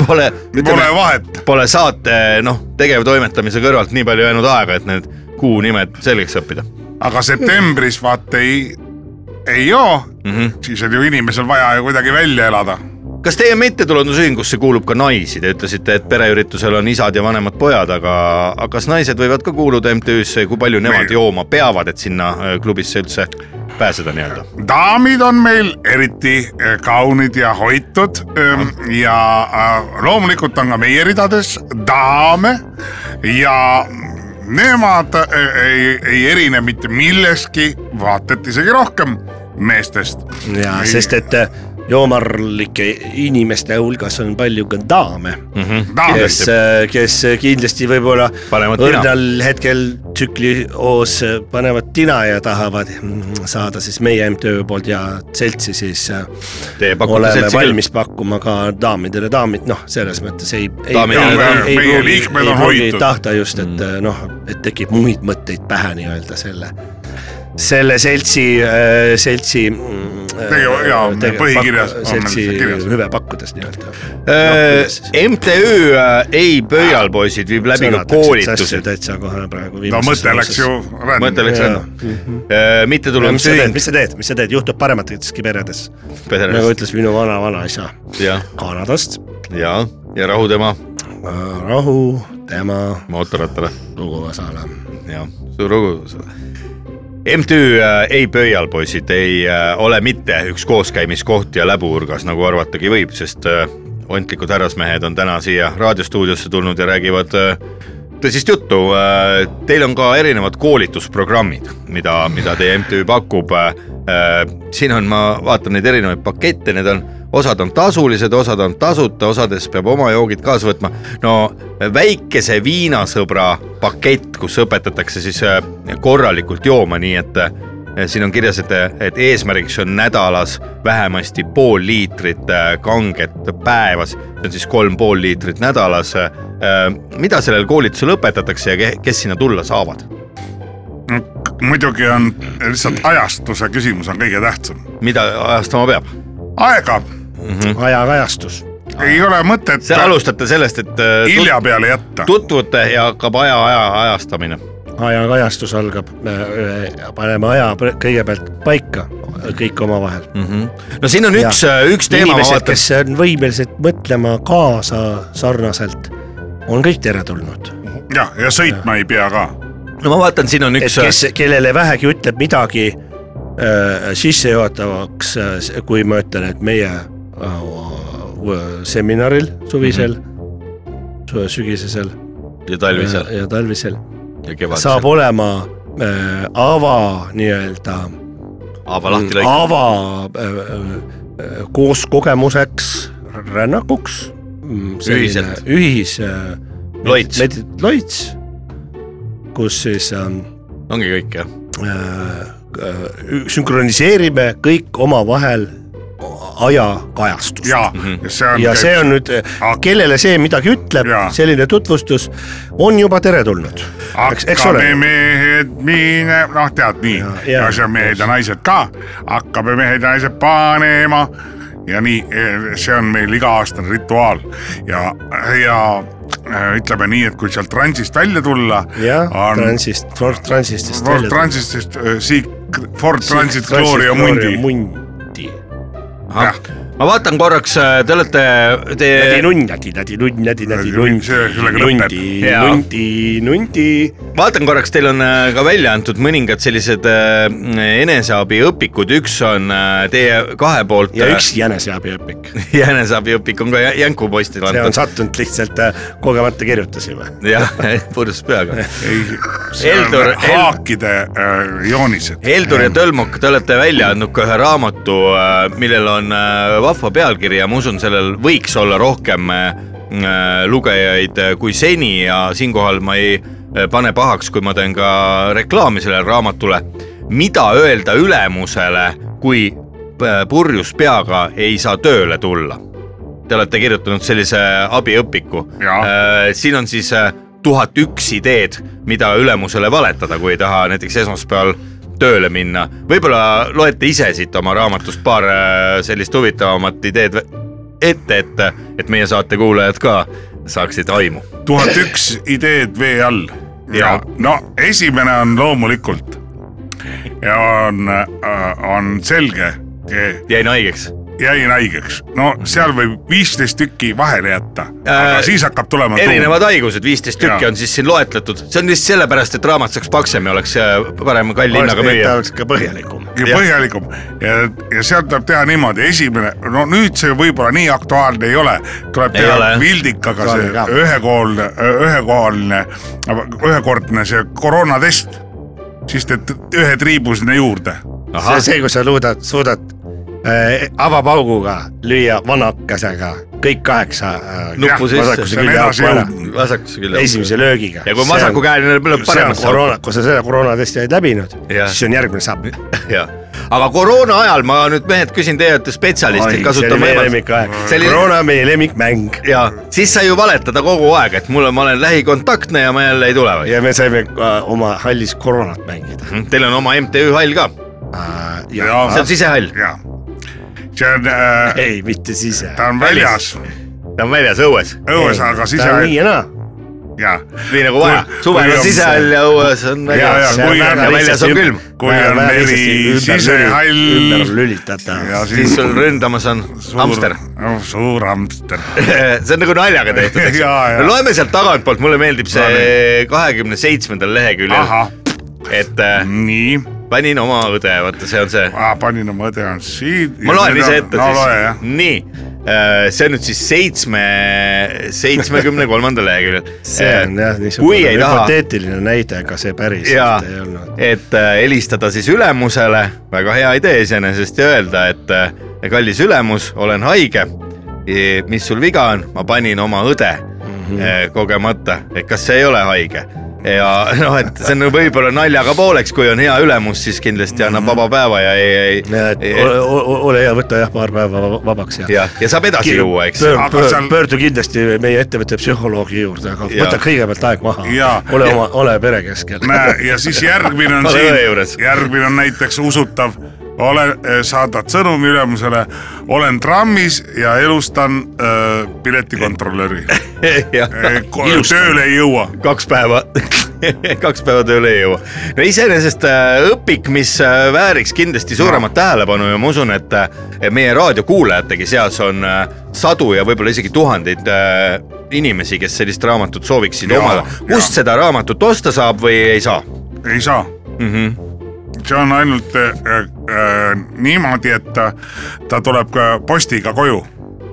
pole, pole vahet. pole saate noh, tegevtoimetamise kõrvalt nii palju jäänud aega, et need kuunimed selgeks õppida aga septembris vaata ei, ei joo mm. -hmm. siis on ju inimesel vaja ju kuidagi välja elada. kas teie mittetulundusühingusse kuulub ka naisi, te ütlesite, et pereüritusel on isad ja vanemad pojad, aga, aga kas naised võivad ka kuuluda MTÜ-sse ja kui palju nemad Meil- jooma peavad, et sinna äh, klubisse üldse pääseda nii-öelda? daamid on meil eriti eh, kaunid ja hoitud ehm, ja äh, loomulikult on ka meie ridades daame ja nemad äh, ei, ei erine mitte milleski, vaata et isegi rohkem meestest. ja sest, et äh, joomarlike inimeste hulgas on palju ka daame, kes, kes kindlasti võib-olla õrnal hetkel tsüklihoos panevad tina ja tahavad mm, saada siis meie MTÜ poolt ja seltsi siis äh, Teie oleme seltsi küll. valmis pakkuma ka daamidele daamid, noh, selles mõttes ei, ei, ei, ei, pruugi, tahta just, et mm. noh, et tekib muid mõtteid pähe nii-öelda selle, selle seltsi, seltsi. Tege- jaa, põhikirjas on meil seltsi hüve pakkudes nii-öelda. MTÜ äh, Ei pöial poisid viib läbi ka koolitusi. täitsa kohe praegu. no mõte läks ju mõte läks sa teed, mittetulundusühing. mis sa teed, mis sa teed, juhtub parematelgi peredes, nagu ütles minu vana-vanaisa ja, Kanadast. ja, ja rahu tema rahu tema mootorrattale suguvõsale. ja suur lugu. MTÜ äh, Ei pöial poisid ei äh, ole mitte üks kooskäimiskoht ja läbuurgas, nagu arvatagi võib, sest äh, ontlikud härrasmehed on täna siia raadiostuudiosse tulnud ja räägivad äh, tõsist juttu. Teil on ka erinevad koolitusprogrammid, mida, mida teie MTÜ pakub. siin on, ma vaatan neid erinevaid pakette, need on, osad on tasulised, osad on tasuta, osades peab oma joogid kaasa võtma. no väikese viinasõbra pakett, kus õpetatakse siis äh, korralikult jooma, nii et äh, siin on kirjas, et, et eesmärgiks on nädalas vähemasti pool liitrit äh, kanget päevas, see on siis kolm pool liitrit nädalas. mida sellel koolitusel õpetatakse ja ke- kes sinna tulla saavad? muidugi on lihtsalt ajastuse küsimus on kõige tähtsam. mida ajastama peab? aega ajakajastus. ei ole mõtet alustate sellest, et hilja peale jätta. tutvute ja hakkab aja, aja ajastamine. Ajakajastus algab, paneme aja kõigepealt paika, kõik omavahel. no siin on üks, üks teema, ma inimesed, kes on võimelised mõtlema kaasa sarnaselt, on kõik teretulnud. ja, ja sõitma ei pea ka. no ma vaatan, siin on üks, kes, kellele vähegi ütleb midagi äh, sissejuhatavaks äh,, kui ma ütlen, et meie äh, seminaril suvisel mm, sügisesel. Ja talvisel. Ja, ja talvisel. ja saab olema äh, ava nii-öelda haava lahti lõik. ava äh, äh, koos kogemuseks rännakuks. Ühiselt. ühis äh,. Loits.. loits, kus siis ähm, ongi kõik jah? äh, äh, sünkroniseerime kõik omavahel ajakajastust. ja, ja see on. ja see on nüüd, kellele see midagi ütleb selline tutvustus on juba teretulnud. hakkame. mehed mine, noh, tead nii, Ja- see on mehed ja naised ka, hakkame mehed ja naised panema ja nii, see on meil iga-aastane rituaal ja, ja äh, ütleme nii, et kui sealt transist välja tulla, jah, transist, Ford Transistist Ford Transitist siit Ford Transit Gloria Mundi. Mundi. Ma vaatan korraks, te olete, te, nunn, tädi, tädi nunn, tädi, tädi nunn, sellega lõpeb. nundi, nundi. vaatan korraks, teil on äh, ka välja antud mõningad sellised äh, eneseabiõpikud, üks on äh, teie kahe poolt. ja üks jäneseabiõpik. eneseabiõpik on ka Jä- Jänku postile see on antud. sattunud lihtsalt äh, kogemata kirjutasime. jah, purjus peaga. Heldur- Hel- haakide äh, joonised. Heldur ja Tölmok, te olete välja andnud ka ühe raamatu, millel on äh, vahva pealkiri ja ma usun, sellel võiks olla rohkem äh, äh, lugejaid äh, kui seni ja siinkohal ma ei pane pahaks, kui ma teen ka reklaami sellele raamatule. mida öelda ülemusele, kui purjus peaga ei saa tööle tulla? Te olete kirjutanud sellise abiõpiku siin on siis tuhat üks ideed, mida ülemusele valetada, kui ei taha näiteks esmaspäeval tööle minna. võib-olla loete ise siit oma raamatust paar äh, sellist huvitavamat ideed ette, et, et meie saate kuulajad ka saaksid aimu. tuhat üks ideed vee all. ja no esimene on loomulikult ja on, on selge, jäin haigeks. Jäin haigeks, no seal võib viisteist tükki vahele jätta, aga Äh, siis hakkab tulema erinevad haigused, viisteist tükki Jaa. on siis siin loetletud, see on vist sellepärast, et raamat saaks paksem ja oleks äh, parem kalli hinnaga ta müüa. oleks ka põhjalikum. ja põhjalikum. Ja, ja sealt tuleb teha niimoodi, esimene, no nüüd see võib-olla nii aktuaalne ei ole, tuleb Ei teha vildikaga see ühekoolne, ühekohaline, ühekordne see koroonatest, siis teed ühe triibu sinna juurde. see, see, kus sa luudad, suudad äh, avapauguga lüüa vanakesega kõik kaheksa äh, Nuppu sisse. on külje esimese löögiga. ja kui vasakukäeline lööb paremasse koroona, kui sa selle koroonatesti oled läbinud, siis on järgmine samm. aga koroona ajal ma nüüd mehed küsin teie olete spetsialistid, see kasutan oli meie võimalust. lemmikaeg, Selline- koroona on meie lemmikmäng. Ja. Siis sai ju valetada kogu aeg, et mul on, ma olen lähikontaktne ja ma jälle ei tule või? ja me saime äh, oma hallis koroonat mängida. Teil on oma MTÜ hall ka, äh,. Ja- see on sisehall, ja see on äh,, ei, mitte sise. ta on väljas, ta on väljas õues, õues, aga ta on nii ja naa. ja, nii nagu vaja. Kui-, suvel on on- sisehall ja õues on ja, ja väljas. kui on ja väljas on külm, kui on meri sisehall ümber lülitatav. ja siis sul ründamas on hamster. suur hamster. see on nagu naljaga tehtud, eks no loeme sealt tagantpoolt, mulle meeldib see kahekümne seitsmendal leheküljel, et äh, nii, panin oma õde, vaata see on see panin oma õde on siin. ma loen ise ette no siis, nii, see on nüüd siis seitsme, seitsmekümne kolmandal leheküljel. see on jah niisugune hüpoteetiline näide, aga see päris jaa ei olnud., et äh, helistada siis ülemusele, väga hea idee iseenesest ja öelda, et äh, kallis ülemus, olen haige. mis sul viga on, ma panin oma õde mm -hmm. kogemata, et kas see ei ole haige ja noh, et see on võib-olla naljaga pooleks, kui on hea ülemus, siis kindlasti annab vaba päeva ja ei, ei, ole, hea, võta jah paar päeva vaba- vabaks ja ja, ja saab edasi juua, eks. pöördu kindlasti meie ettevõtte psühholoogi juurde, aga Jaa. võta kõigepealt aeg maha. Ole oma, ole pere keskel. ja siis järgmine on siin, järgmine on näiteks usutav, ole, saadad sõnumi ülemusele, olen trammis ja elustan äh, piletikontrolöri. jah, tööle ei jõua. kaks päeva, kaks päeva tööle ei jõua. no iseenesest õpik, mis vääriks kindlasti suuremat tähelepanu ja ma usun, et meie raadiokuulajategi seas on sadu ja võib-olla isegi tuhandeid inimesi, kes sellist raamatut sooviksid Jaa, omada. kust seda raamatut osta saab või ei saa ei saa mm? -hmm. See on ainult äh, äh, niimoodi, et ta, ta tuleb ka postiga koju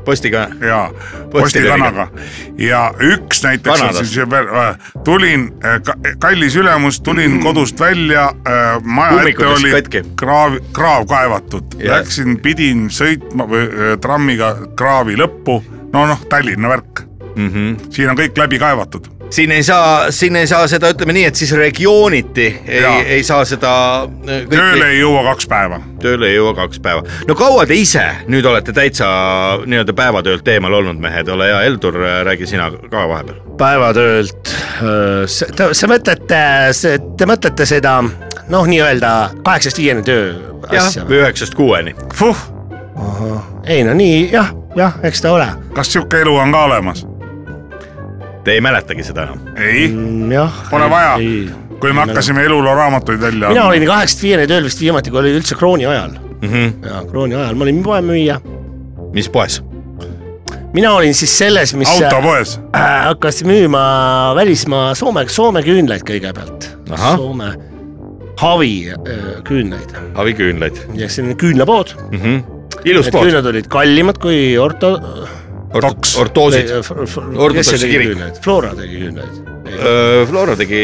postiga, ja postikanaga ja üks näiteks Kanadast. siis veel, tulin, kallis ülemus, tulin kodust välja, maja ette Ummikutest oli katki. kraav, kraav kaevatud, Jah. läksin, pidin sõitma või trammiga kraavi lõppu, no noh, Tallinna värk, mm -hmm. siin on kõik läbi kaevatud. Siin ei saa, siin ei saa seda, ütleme nii, et siis regiooniti ei ei saa seda äh, tööle ei jõua kaks päeva. tööle ei jõua kaks päeva. no kaua te ise nüüd olete täitsa nii-öelda päevatöölt eemal olnud mehed, ole hea, Heldur, räägi sina ka vahepeal. päevatöölt, sa mõtlete, te mõtlete seda noh, nii-öelda kaheksast viieni töö asja, või üheksast kuueni. Fuh, ei no nii jah, jah, eks ta ole, kas sihuke elu on ka olemas? Te ei mäletagi seda enam? ei, Mm, jah. pole vaja, kui me hakkasime eluloo raamatuid välja mina olin kaheksast viieni tööl vist viimati, kui oli üldse krooni ajal Mm -hmm. ja krooni ajal ma olin poemüüja, mis poes? mina olin siis selles, mis autopoes, äh, hakkas müüma välismaa Soome, Soome küünlaid kõigepealt. Soome havi äh, küünlaid haviküünlaid ja see on küünlapood, mm. -hmm. ilus pood, küünlad olid kallimad kui orto-. Toks. ortoosid. see tegi kirik. Flora tegi küünlaid. Flora tegi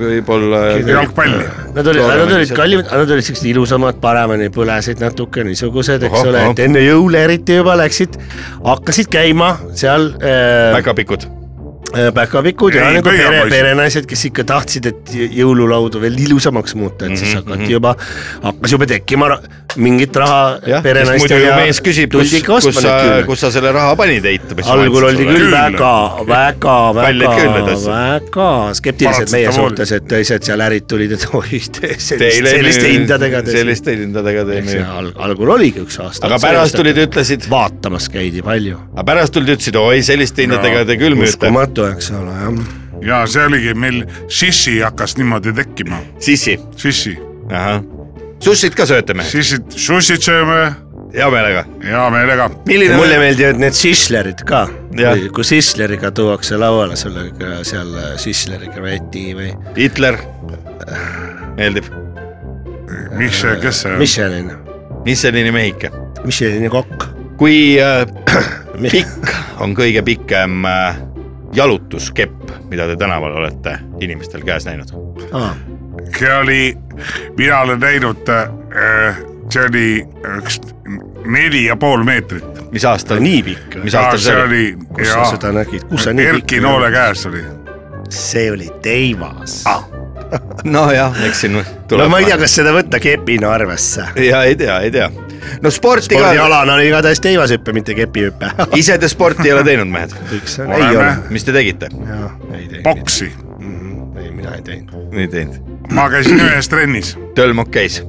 võib-olla. jalgpalli. Nad olid, nad olid kallimad, nad olid siuksed ilusamad, paremini põlesid natuke niisugused, eks ole, et enne jõule eriti juba läksid, hakkasid käima seal äh, päkapikud. Äh, päkapikud ja nagu pere, perenaised, kes ikka tahtsid, et jõululaudu veel ilusamaks muuta, et Mhm, siis hakati juba, hakkas juba tekkima mingit raha jah, sest muidu perenaistel ju ja mees küsib, kus tuldi, ikka kus ostma sa neid, küünlaid. kus sa selle raha panid eitab. algul oldi küll väga, väga, väga väga skeptilised meie suhtes, et teised seal ärid tulid, et oi, selliste hindadega. selliste hindadega teeme. al- algul oligi üks aasta. aga pärast tulid, ütlesid, vaatamas käidi palju. aga pärast tulid, ütlesid oi selliste hindadega te küll müüte. uskumatu, eks ole, jah. ja see oligi meil, sissi hakkas niimoodi tekkima, sissi, sissi, ahah. sussit ka sööte me? sissid, sussid sööme hea meelega. hea meelega. milline mulle meeldivad need sislerid ka, kui sisleriga tuuakse lauale sulle ka seal sisleri kreveti või Hitler meeldib, mis see, kes see on? Michelin, Michelini mehike. Michelini kokk. kui äh, pikk on kõige pikem äh, jalutuskepp, mida te tänaval olete inimestel käes näinud? see oli, mina olen näinud, see oli üks neli ja pool meetrit. mis aastal? nii pikk mis? aastal see see oli? kus sa seda nägid, kus sa nii Erki Noole käes oli. see oli teivas ah. nojah, eks siin no tuleb. ma ei tea, kas seda võtta kepina arvesse. ja ei tea, ei tea. No sporti ka, spordialana oli igatahes teivashüpe, mitte kepihüpe. ise te sporti ei ole teinud, mehed. ei ole mis te tegite? ei teinud. boksi, ei, mina ei teinud. ei teinud. ma käisin ühes trennis, Tölmok käis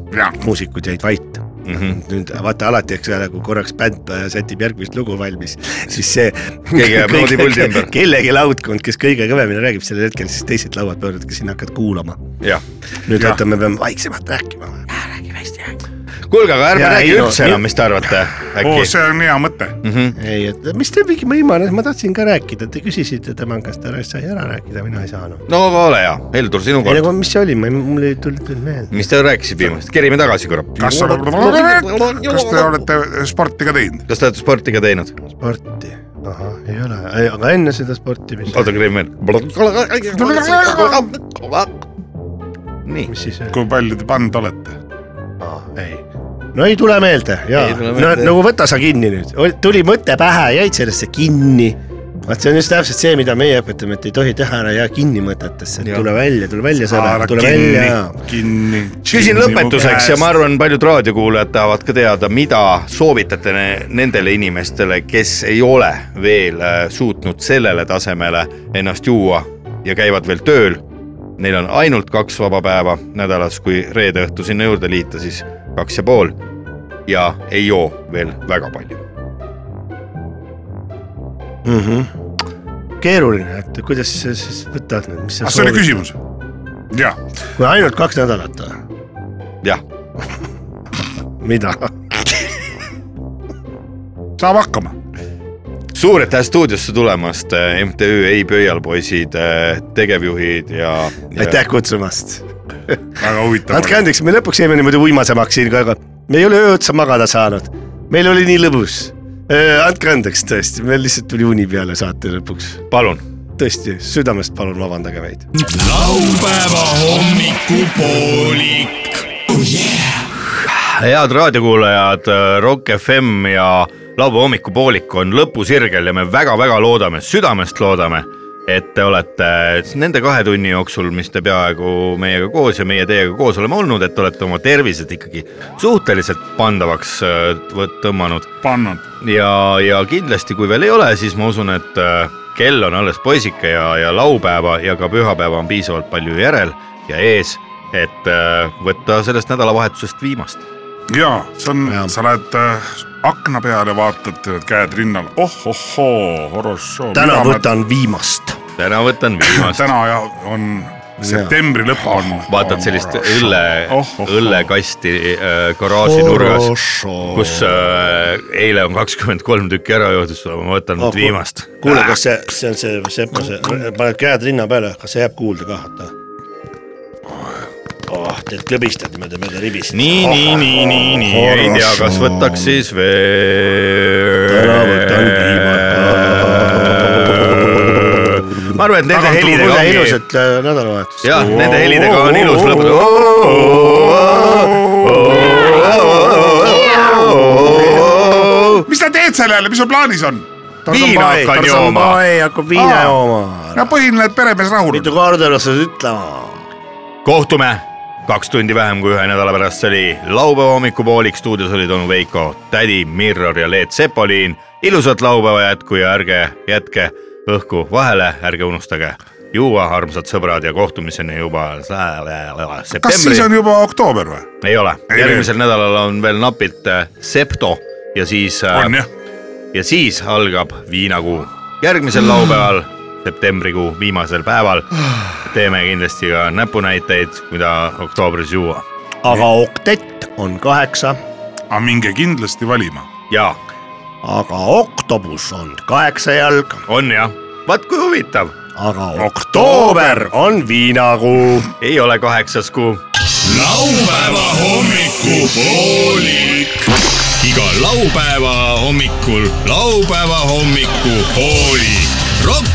muusikud jäid vait mm. -hmm. nüüd vaata alati, eks ole, kui korraks bänd sätib järgmist lugu valmis, siis see. Keegi jääb noodipuldi ümber. kellegi laudkond, kes kõige kõvemini räägib sellel hetkel, siis teised lauad pöörduvad, kes sinna hakkavad kuulama. nüüd vaata, me peame vaiksemalt rääkima. kuulge, aga ärme räägi ei no, üldse mi- enam, mis te arvate, oo, äkki? see on hea mõte. ei, et mis te mingi, ma imanes, ma tahtsin ka rääkida, te küsisite tema käest, ta sai ära rääkida, mina ei saanud. no ole hea, Heldur, sinu ei kord. nagu, mis see oli, mul ei tulnud nüüd meelde. mis te rääkisite viimast, kerime tagasi korra. kas, te olete sporti ka teinud? kas te olete sporti ka teinud? sporti, ahah, ei ole, aga enne seda sporti, mis, oota, kerime veel. nii, siis kui palju te pannud olete? ei, no ei tule meelde ja no, nagu võta sa kinni nüüd, tuli mõte pähe, jäid sellesse kinni. vaat see on just täpselt see, mida meie õpetame, et ei tohi teha ära jää kinni mõtetesse, tule välja, tule välja sõber tule kinni välja., kinni. küsin lõpetuseks ja ma arvan, paljud raadiokuulajad tahavad ka teada, mida soovitate ne- nendele inimestele, kes ei ole veel äh, suutnud sellele tasemele ennast juua ja käivad veel tööl. Neil on ainult kaks vaba päeva nädalas, kui reede õhtu sinna juurde liita, siis kaks ja pool ja ei joo veel väga palju. mm. -hmm. keeruline, et kuidas sa siis võtad nüüd, mis sa ah, see oli. küsimus? jah, kui ainult kaks nädalat või? jah, mida? saab hakkama. suur aitäh stuudiosse tulemast, MTÜ Ei Pöial poisid, tegevjuhid ja, ja. aitäh kutsumast. Väga huvitav. andke andeks, me lõpuks jäime niimoodi uimasemaks siin ka, aga me ei ole öö otsa magada saanud. meil oli nii lõbus. andke andeks tõesti, meil lihtsalt tuli uni peale saate lõpuks. palun tõesti, südamest palun vabandage meid. laupäeva hommikupoolik. head raadiokuulajad, Rock FM ja laupäeva hommikupoolik on lõpusirgel ja me väga-väga loodame, südamest loodame, et te olete nende kahe tunni jooksul, mis te peaaegu meiega koos ja meie teiega koos oleme olnud, et olete oma tervised ikkagi suhteliselt pandavaks äh, võt- tõmmanud pannud. ja, ja kindlasti, kui veel ei ole, siis ma usun, et äh, kell on alles poisike ja, ja laupäeva ja ka pühapäeva on piisavalt palju järel ja ees, et äh, võtta sellest nädalavahetusest viimast. ja see on sa lähed äh, akna peale, vaatad, käed rinnal oh, oh-ohoo, horossoo. täna. võtan viimast. Täna võtan viimast, täna ja on septembri lõpp on. vaatad sellist õlle Oh, oh, oh., õllekasti äh, garaaži nurgas, kus äh, eile on kakskümmend kolm tükki ära joodud, ma võtan nüüd viimast. kuule, kas see, see on see Sepa, see, paned käed rinna peale, kas see jääb kuulda ka, oota. oh, teed klõbistad niimoodi mööda ribist. nii, nii, nii, nii, nii, ei tea, kas võtaks siis veel. täna võtan viimast. Ma arvan, et nende helidega ongi, ilusat äh, nädalavahetust. jah, nende helidega on ilus lõpetada. mis sa teed selle jälle, mis sul plaanis on? viina hakkan jooma. hakkab viina jooma. no põhiline, et peremees rahul mitu on. korda oled sa seda ütlema? kohtume kaks tundi vähem kui ühe nädala pärast, see oli laupäeva hommikupoolik, stuudios olid onu Veiko, tädi Mirror ja Leet Sepolin. ilusat laupäeva jätku ja ärge jätke õhku vahele, ärge unustage juua, armsad sõbrad ja kohtumiseni juba kas siis septembri on. juba oktoober või? ei ole, järgmisel nädalal on veel napilt äh, Septo ja siis äh, on jah? ja siis algab viinakuu. järgmisel laupäeval, septembrikuu viimasel päeval teeme kindlasti ka näpunäiteid, mida oktoobris juua. aga oktett on kaheksa aga minge kindlasti valima. ja aga oktobus on kaheksa jalg, on jah, vaat kui huvitav, aga oktoober on viinakuu. ei ole kaheksas kuu. laupäeva hommikupoolik. igal laupäeva hommikul laupäeva hommikupoolik. Rock